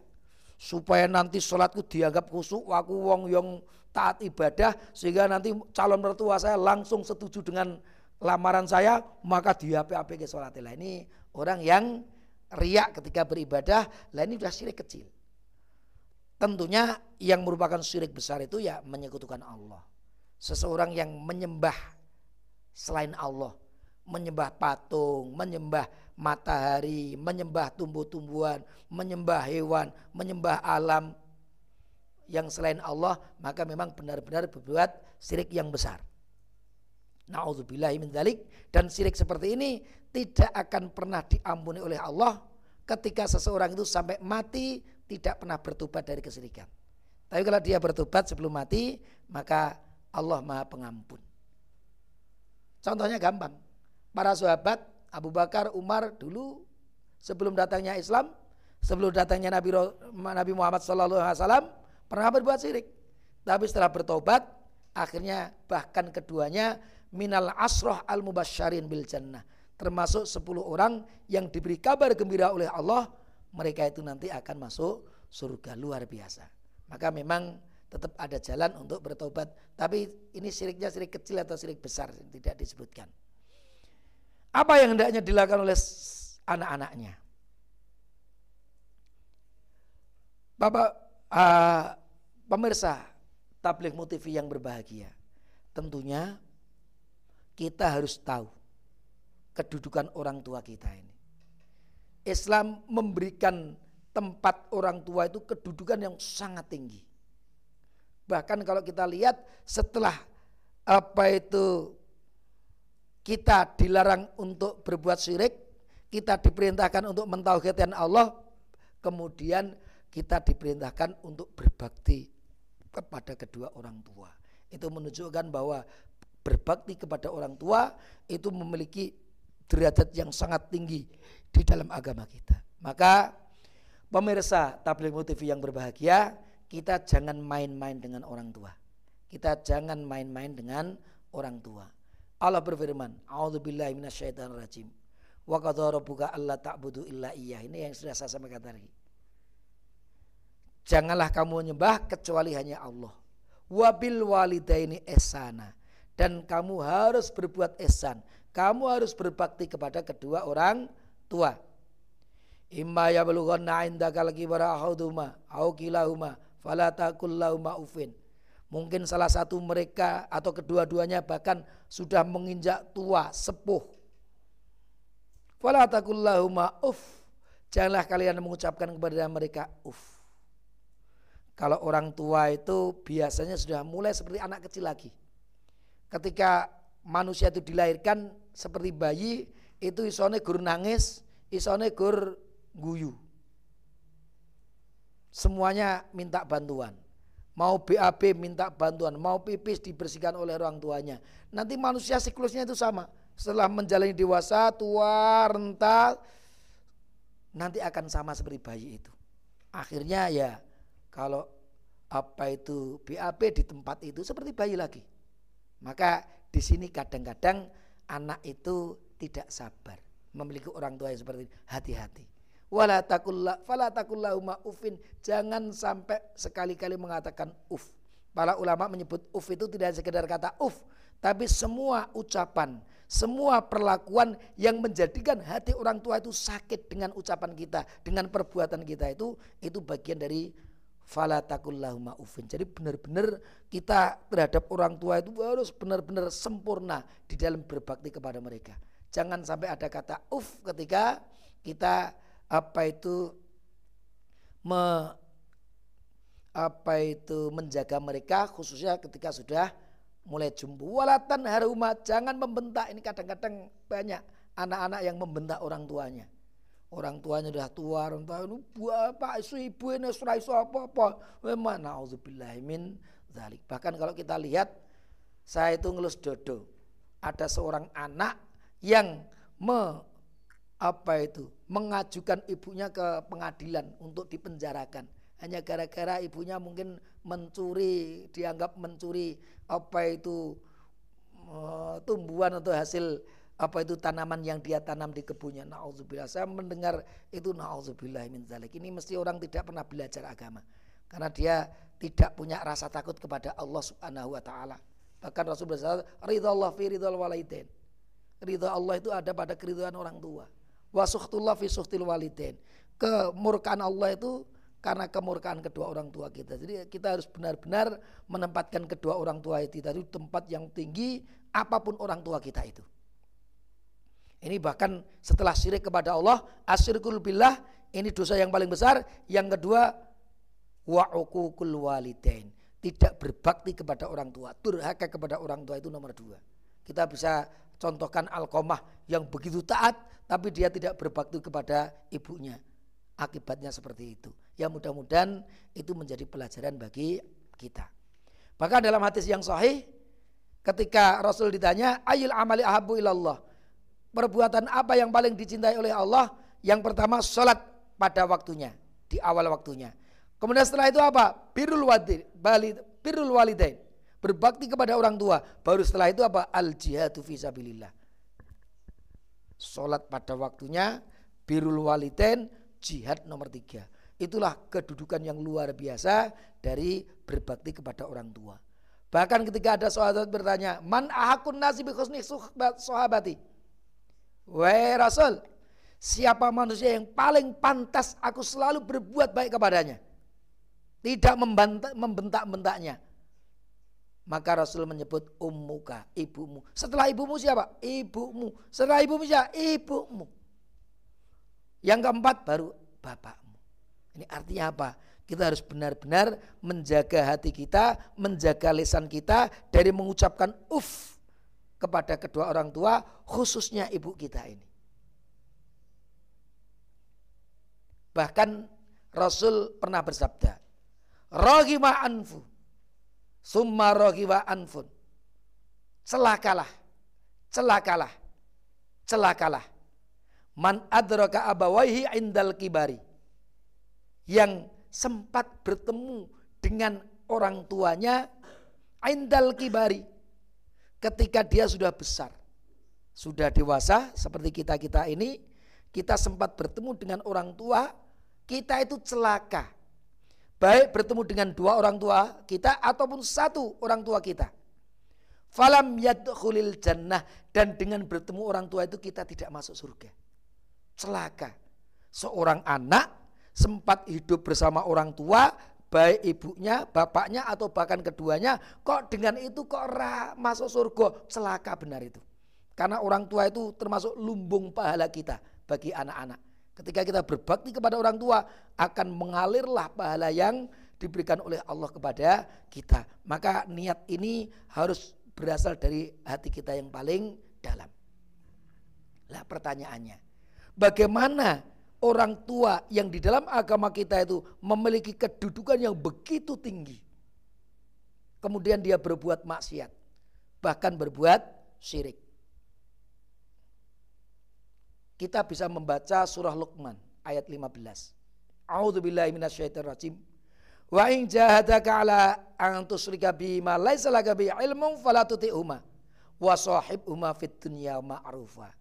supaya nanti sholatku dianggap kusuk aku wong yang taat ibadah sehingga nanti calon mertua saya langsung setuju dengan lamaran saya maka dia apa-apa ke sholat. Lah ini orang yang riak ketika beribadah lah ini sudah syirik kecil. Tentunya yang merupakan syirik besar itu ya menyekutukan Allah. Seseorang yang menyembah selain Allah menyembah patung, menyembah matahari, menyembah tumbuh-tumbuhan, menyembah hewan, menyembah alam yang selain Allah, maka memang benar-benar berbuat syirik yang besar. Nauzubillahi min dan syirik seperti ini tidak akan pernah diampuni oleh Allah ketika seseorang itu sampai mati tidak pernah bertobat dari kesyirikan. Tapi kalau dia bertobat sebelum mati, maka Allah Maha Pengampun. Contohnya gampang para sahabat Abu Bakar, Umar dulu sebelum datangnya Islam, sebelum datangnya Nabi Nabi Muhammad SAW pernah berbuat syirik. Tapi setelah bertobat, akhirnya bahkan keduanya minal asroh al mubasyarin bil jannah. Termasuk 10 orang yang diberi kabar gembira oleh Allah, mereka itu nanti akan masuk surga luar biasa. Maka memang tetap ada jalan untuk bertobat. Tapi ini syiriknya syirik kecil atau syirik besar tidak disebutkan. Apa yang hendaknya dilakukan oleh anak-anaknya? Bapak uh, pemirsa tablik motivi yang berbahagia. Tentunya kita harus tahu kedudukan orang tua kita ini. Islam memberikan tempat orang tua itu kedudukan yang sangat tinggi. Bahkan kalau kita lihat setelah apa itu kita dilarang untuk berbuat syirik, kita diperintahkan untuk mentauhidkan Allah, kemudian kita diperintahkan untuk berbakti kepada kedua orang tua. Itu menunjukkan bahwa berbakti kepada orang tua itu memiliki derajat yang sangat tinggi di dalam agama kita. Maka pemirsa tabligh TV yang berbahagia, kita jangan main-main dengan orang tua. Kita jangan main-main dengan orang tua. Allah berfirman, "A'udzubillahi minasyaitonirrajim." Wa qadara rabbuka alla ta'budu illa iyyah. Ini yang sudah saya sampaikan tadi. Janganlah kamu menyembah kecuali hanya Allah. Wabil walidaini esana. Dan kamu harus berbuat esan. Kamu harus berbakti kepada kedua orang tua. Imma yablughanna indaka al-kibara ahaduma au kilahuma fala taqul ufin. Mungkin salah satu mereka atau kedua-duanya bahkan sudah menginjak tua, sepuh. Janganlah kalian mengucapkan kepada mereka uf. Kalau orang tua itu biasanya sudah mulai seperti anak kecil lagi. Ketika manusia itu dilahirkan seperti bayi, itu isone gur nangis, isone gur guyu. Semuanya minta bantuan. Mau BAB minta bantuan, mau pipis dibersihkan oleh orang tuanya. Nanti manusia siklusnya itu sama. Setelah menjalani dewasa, tua, renta, nanti akan sama seperti bayi itu. Akhirnya ya kalau apa itu BAB di tempat itu seperti bayi lagi. Maka di sini kadang-kadang anak itu tidak sabar memiliki orang tua yang seperti hati-hati. Wala fala ufin. Jangan sampai sekali-kali mengatakan uf. Para ulama menyebut uf itu tidak sekedar kata uf, tapi semua ucapan, semua perlakuan yang menjadikan hati orang tua itu sakit dengan ucapan kita, dengan perbuatan kita itu itu bagian dari fala takullahuma ufin. Jadi benar-benar kita terhadap orang tua itu harus benar-benar sempurna di dalam berbakti kepada mereka. Jangan sampai ada kata uf ketika kita apa itu me, apa itu menjaga mereka khususnya ketika sudah mulai jumbo walatan haruma jangan membentak. Ini kadang-kadang banyak anak-anak yang membentak orang tuanya. Orang tuanya sudah tua orang tua buah apa isu ibu ini surai isu apa apa memang min zalik bahkan kalau kita lihat saya itu ngelus dodo. Ada seorang anak yang me apa itu? Mengajukan ibunya ke pengadilan untuk dipenjarakan. Hanya gara-gara ibunya mungkin mencuri dianggap mencuri apa itu uh, tumbuhan atau hasil apa itu tanaman yang dia tanam di kebunnya. Naudzubillah. Saya mendengar itu naudzubillah min zalik. Ini mesti orang tidak pernah belajar agama. Karena dia tidak punya rasa takut kepada Allah Subhanahu wa taala. Bahkan Rasul bersabda ridha Allah fi ridha walidain ridha Allah itu ada pada keridhaan orang tua Wasuhtullah fi suhtil walidin. Kemurkaan Allah itu karena kemurkaan kedua orang tua kita. Jadi kita harus benar-benar menempatkan kedua orang tua itu tadi tempat yang tinggi apa pun orang tua kita itu. Ini bahkan setelah syirik kepada Allah, asyirkul billah ini dosa yang paling besar. Yang kedua wa'uqul walidain. Tidak berbakti kepada orang tua, durhaka kepada orang tua itu nomor dua. Kita bisa contohkan Alkomah yang begitu taat tapi dia tidak berbakti kepada ibunya. Akibatnya seperti itu. Ya mudah-mudahan itu menjadi pelajaran bagi kita. Bahkan dalam hadis yang sahih ketika Rasul ditanya ayil amali ahabu ilallah. Perbuatan apa yang paling dicintai oleh Allah? Yang pertama sholat pada waktunya, di awal waktunya. Kemudian setelah itu apa? Birul bali, birul walidain. Berbakti kepada orang tua. Baru setelah itu apa? Al jihadu fisabilillah sholat pada waktunya, birul waliden, jihad nomor tiga. Itulah kedudukan yang luar biasa dari berbakti kepada orang tua. Bahkan ketika ada sahabat bertanya, man ahakun nasi bikhusni sahabati. Wahai Rasul, siapa manusia yang paling pantas aku selalu berbuat baik kepadanya. Tidak membentak-bentaknya. Maka Rasul menyebut ummuka, ibumu. Setelah ibumu siapa? Ibumu. Setelah ibumu siapa? Ibumu. Yang keempat baru bapakmu. Ini artinya apa? Kita harus benar-benar menjaga hati kita, menjaga lisan kita dari mengucapkan uf kepada kedua orang tua, khususnya ibu kita ini. Bahkan Rasul pernah bersabda, Rohima anfu, Summa rohiwa anfun. Celakalah. Celakalah. Celakalah. Man adraka abawaihi indal kibari. Yang sempat bertemu dengan orang tuanya indal kibari. Ketika dia sudah besar. Sudah dewasa seperti kita-kita ini. Kita sempat bertemu dengan orang tua. Kita itu celaka baik bertemu dengan dua orang tua kita ataupun satu orang tua kita. Falam yadkhulil jannah dan dengan bertemu orang tua itu kita tidak masuk surga. Celaka. Seorang anak sempat hidup bersama orang tua, baik ibunya, bapaknya atau bahkan keduanya, kok dengan itu kok ra masuk surga? Celaka benar itu. Karena orang tua itu termasuk lumbung pahala kita bagi anak-anak. Ketika kita berbakti kepada orang tua, akan mengalirlah pahala yang diberikan oleh Allah kepada kita. Maka niat ini harus berasal dari hati kita yang paling dalam. Lah pertanyaannya, bagaimana orang tua yang di dalam agama kita itu memiliki kedudukan yang begitu tinggi. Kemudian dia berbuat maksiat, bahkan berbuat syirik. Kita bisa membaca surah Luqman ayat 15. A'udzubillahi minasyaitonirrajim. Wa in jahadaka ala an tusyrika bima laisa laka bi ilmun fala tuti'huma wa sahibhuma fid dunya ma'rufa.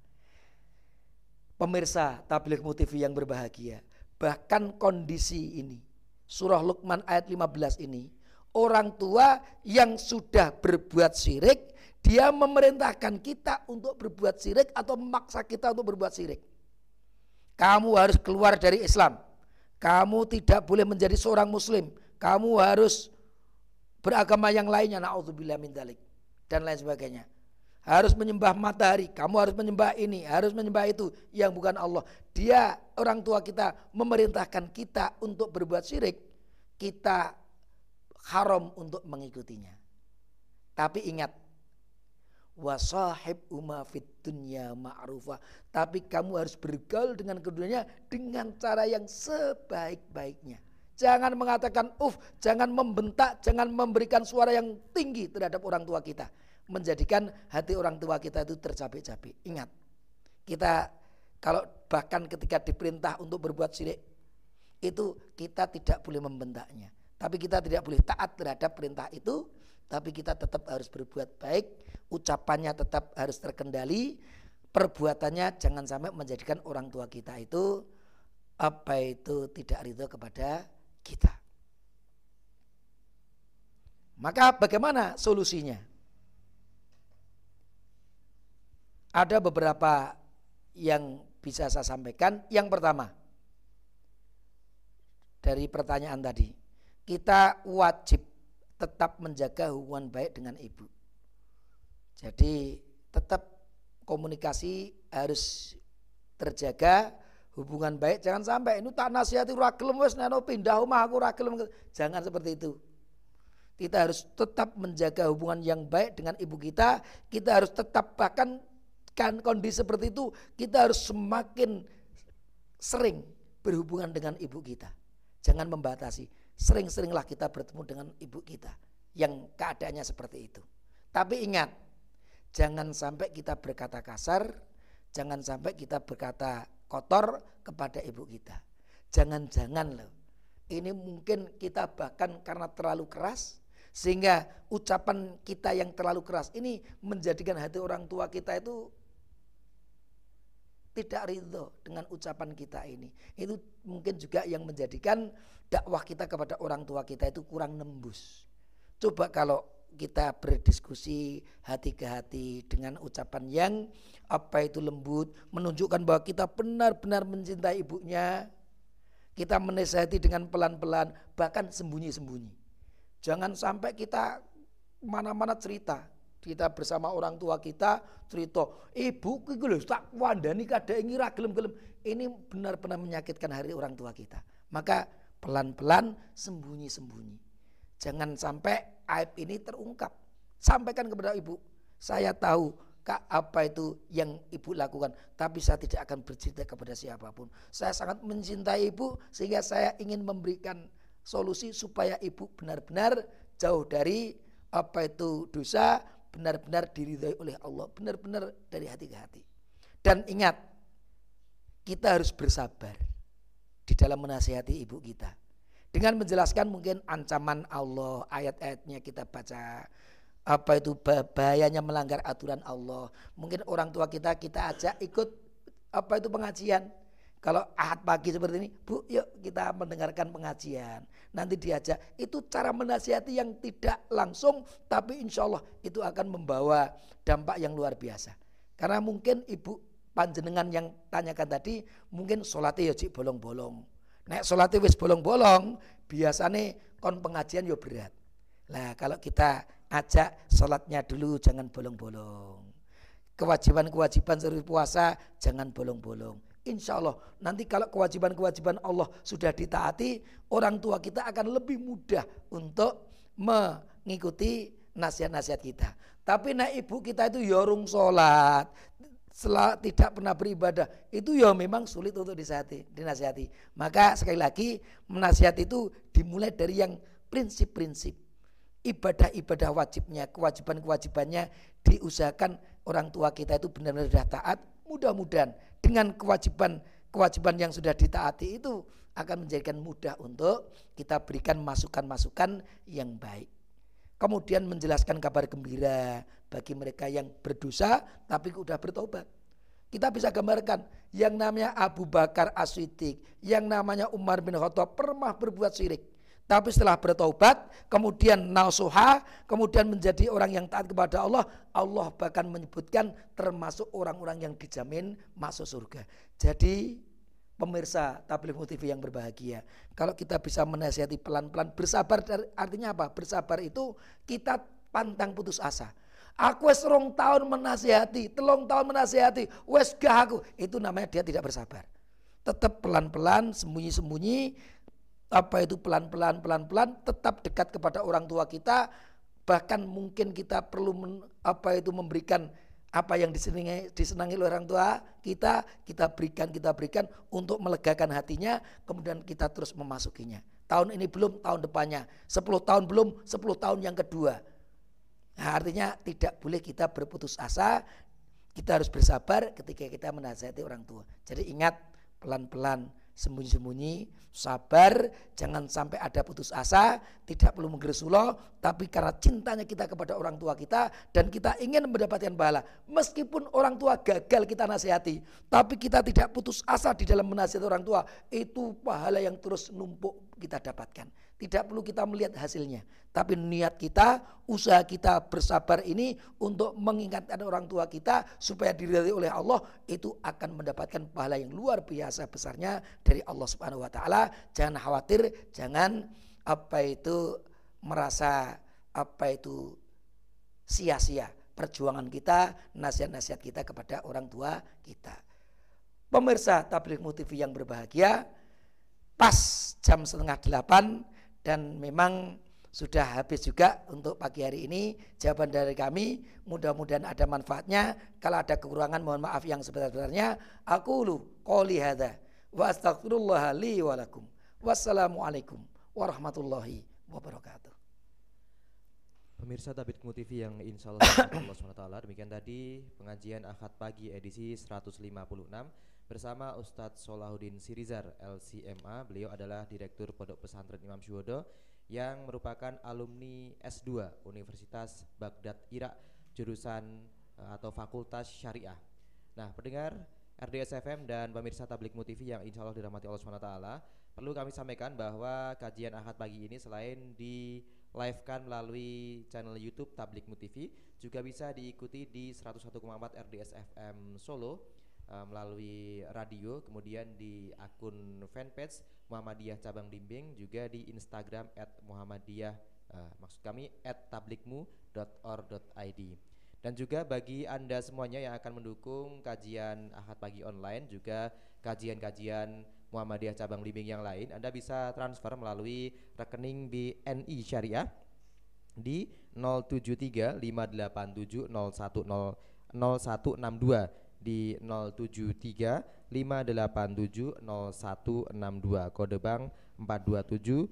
Pemirsa Tabligh TV yang berbahagia, bahkan kondisi ini surah Luqman ayat 15 ini orang tua yang sudah berbuat syirik dia memerintahkan kita untuk berbuat syirik atau memaksa kita untuk berbuat syirik. Kamu harus keluar dari Islam. Kamu tidak boleh menjadi seorang muslim. Kamu harus beragama yang lainnya. Na'udzubillah min dalik. Dan lain sebagainya. Harus menyembah matahari, kamu harus menyembah ini, harus menyembah itu yang bukan Allah. Dia orang tua kita memerintahkan kita untuk berbuat syirik, kita haram untuk mengikutinya. Tapi ingat, wasahib umma fit dunya ma'rufa. Tapi kamu harus bergaul dengan keduanya dengan cara yang sebaik-baiknya. Jangan mengatakan uf, jangan membentak, jangan memberikan suara yang tinggi terhadap orang tua kita. Menjadikan hati orang tua kita itu tercapek-capek. Ingat, kita kalau bahkan ketika diperintah untuk berbuat syirik, itu kita tidak boleh membentaknya. Tapi kita tidak boleh taat terhadap perintah itu, tapi kita tetap harus berbuat baik, ucapannya tetap harus terkendali, perbuatannya jangan sampai menjadikan orang tua kita itu apa itu tidak ridho kepada kita. Maka bagaimana solusinya? Ada beberapa yang bisa saya sampaikan. Yang pertama, dari pertanyaan tadi, kita wajib tetap menjaga hubungan baik dengan ibu. Jadi tetap komunikasi harus terjaga hubungan baik. Jangan sampai ini tak nasihati ora gelem wis neno pindah rumah aku ora jangan seperti itu. Kita harus tetap menjaga hubungan yang baik dengan ibu kita. Kita harus tetap bahkan kan kondisi seperti itu kita harus semakin sering berhubungan dengan ibu kita. Jangan membatasi sering-seringlah kita bertemu dengan ibu kita yang keadaannya seperti itu. Tapi ingat, jangan sampai kita berkata kasar, jangan sampai kita berkata kotor kepada ibu kita. Jangan-jangan loh, ini mungkin kita bahkan karena terlalu keras, sehingga ucapan kita yang terlalu keras ini menjadikan hati orang tua kita itu tidak ridho dengan ucapan kita ini. Itu mungkin juga yang menjadikan dakwah kita kepada orang tua kita itu kurang nembus. Coba kalau kita berdiskusi hati ke hati dengan ucapan yang apa itu lembut, menunjukkan bahwa kita benar-benar mencintai ibunya. Kita menasihati dengan pelan-pelan, bahkan sembunyi-sembunyi. Jangan sampai kita mana-mana cerita, kita bersama orang tua kita cerita ibu lho tak wandani kadang ngira gelem-gelem ini benar-benar menyakitkan hari orang tua kita maka pelan-pelan sembunyi-sembunyi. Jangan sampai aib ini terungkap. Sampaikan kepada ibu, saya tahu kak apa itu yang ibu lakukan, tapi saya tidak akan bercerita kepada siapa pun. Saya sangat mencintai ibu sehingga saya ingin memberikan solusi supaya ibu benar-benar jauh dari apa itu dosa, benar-benar diridhoi oleh Allah, benar-benar dari hati ke hati. Dan ingat, kita harus bersabar di dalam menasihati ibu kita. Dengan menjelaskan mungkin ancaman Allah, ayat-ayatnya kita baca, apa itu bahayanya melanggar aturan Allah. Mungkin orang tua kita kita ajak ikut apa itu pengajian. Kalau ahad pagi seperti ini, Bu, yuk kita mendengarkan pengajian. Nanti diajak. Itu cara menasihati yang tidak langsung, tapi insya Allah itu akan membawa dampak yang luar biasa. Karena mungkin ibu panjenengan yang tanyakan tadi, mungkin sholatnya ya cik bolong-bolong. Nek sholatnya wis bolong-bolong, biasanya kon pengajian ya berat. Nah kalau kita ajak sholatnya dulu jangan bolong-bolong. Kewajiban-kewajiban seperti puasa jangan bolong-bolong Insya Allah nanti kalau kewajiban-kewajiban Allah sudah ditaati, orang tua kita akan lebih mudah untuk mengikuti nasihat-nasihat kita. Tapi nak ibu kita itu yorung sholat, setelah tidak pernah beribadah, itu ya memang sulit untuk disihati, dinasihati. Maka sekali lagi menasihati itu dimulai dari yang prinsip-prinsip. Ibadah-ibadah wajibnya, kewajiban-kewajibannya diusahakan orang tua kita itu benar-benar taat, mudah-mudahan dengan kewajiban kewajiban yang sudah ditaati itu akan menjadikan mudah untuk kita berikan masukan-masukan yang baik. Kemudian menjelaskan kabar gembira bagi mereka yang berdosa tapi sudah bertobat. Kita bisa gambarkan yang namanya Abu Bakar as yang namanya Umar bin Khattab pernah berbuat syirik. Tapi setelah bertobat, kemudian nasuha, kemudian menjadi orang yang taat kepada Allah, Allah bahkan menyebutkan termasuk orang-orang yang dijamin masuk surga. Jadi pemirsa tabligh TV yang berbahagia, kalau kita bisa menasihati pelan-pelan, bersabar artinya apa? Bersabar itu kita pantang putus asa. Aku wes rong tahun menasihati, telung tahun menasihati, wes gah aku. Itu namanya dia tidak bersabar. Tetap pelan-pelan, sembunyi-sembunyi, apa itu pelan-pelan pelan-pelan tetap dekat kepada orang tua kita. Bahkan mungkin kita perlu men, apa itu memberikan apa yang disenangi, disenangi oleh orang tua kita kita berikan kita berikan untuk melegakan hatinya kemudian kita terus memasukinya. Tahun ini belum tahun depannya. 10 tahun belum 10 tahun yang kedua. Nah, artinya tidak boleh kita berputus asa. Kita harus bersabar ketika kita menasihati orang tua. Jadi ingat pelan-pelan sembunyi-sembunyi, sabar, jangan sampai ada putus asa, tidak perlu menggersuloh, tapi karena cintanya kita kepada orang tua kita dan kita ingin mendapatkan pahala. Meskipun orang tua gagal kita nasihati, tapi kita tidak putus asa di dalam menasihati orang tua, itu pahala yang terus numpuk kita dapatkan. Tidak perlu kita melihat hasilnya, tapi niat kita, usaha kita bersabar ini untuk mengingatkan orang tua kita supaya diridhai oleh Allah itu akan mendapatkan pahala yang luar biasa besarnya dari Allah Subhanahu wa taala. Jangan khawatir, jangan apa itu merasa apa itu sia-sia perjuangan kita, nasihat-nasihat kita kepada orang tua kita. Pemirsa tabligh TV yang berbahagia, pas jam setengah delapan dan memang sudah habis juga untuk pagi hari ini. Jawaban dari kami mudah-mudahan ada manfaatnya. Kalau ada kekurangan mohon maaf yang sebenarnya aku lu qoli hadza wa astaghfirullah li wa lakum. Wassalamualaikum warahmatullahi wabarakatuh Pemirsa Tabit Kemu TV yang insya Allah Allah SWT Demikian tadi pengajian Ahad Pagi edisi 156 Bersama Ustadz Solahuddin Sirizar LCMA Beliau adalah Direktur Pondok Pesantren Imam Syuhodo Yang merupakan alumni S2 Universitas Baghdad Irak Jurusan eh, atau Fakultas Syariah. Nah pendengar RDS FM dan pemirsa Tablik TV yang insya Allah dirahmati Allah SWT Perlu kami sampaikan bahwa kajian Ahad pagi ini selain di live-kan melalui channel YouTube Tablik TV juga bisa diikuti di 101,4 RDS FM Solo uh, melalui radio kemudian di akun fanpage Muhammadiyah Cabang Dimbing juga di Instagram @muhammadiyah uh, maksud kami @tablikmu.or.id dan juga bagi Anda semuanya yang akan mendukung kajian Ahad Pagi online juga kajian-kajian Muhammadiyah cabang Libing yang lain, Anda bisa transfer melalui rekening BNI Syariah di 073 587 010 0162 di 073 587 0162 kode bank 427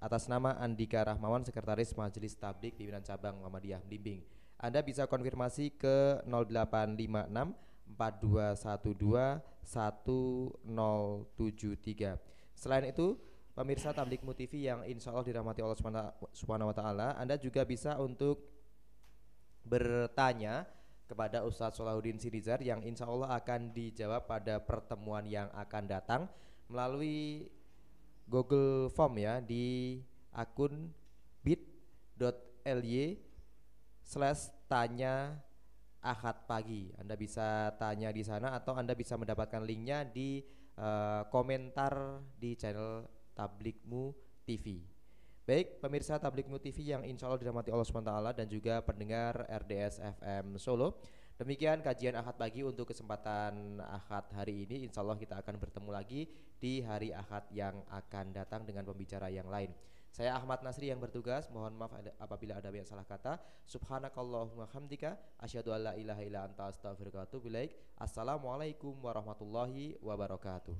atas nama Andika Rahmawan Sekretaris Majelis Tablik Pimpinan Cabang Muhammadiyah Blimbing. Anda bisa konfirmasi ke 0856 4212 1073. Selain itu, pemirsa Tablikmu TV yang insya Allah dirahmati Allah Subhanahu wa taala, Anda juga bisa untuk bertanya kepada Ustadz Solahuddin Sirizar yang insya Allah akan dijawab pada pertemuan yang akan datang melalui Google Form ya di akun bit.ly slash tanya Ahad pagi. Anda bisa tanya di sana atau Anda bisa mendapatkan linknya di uh, komentar di channel Tablikmu TV. Baik, pemirsa Tablikmu TV yang insya Allah dirahmati Allah SWT dan juga pendengar RDS FM Solo. Demikian kajian Ahad pagi untuk kesempatan Ahad hari ini. Insya Allah kita akan bertemu lagi di hari Ahad yang akan datang dengan pembicara yang lain. Saya Ahmad Nasri yang bertugas. Mohon maaf apabila ada yang salah kata. Subhanakallahumma hamdika asyhadu alla ilaha illa anta astaghfiruka wa atubu ilaik. Assalamualaikum warahmatullahi wabarakatuh.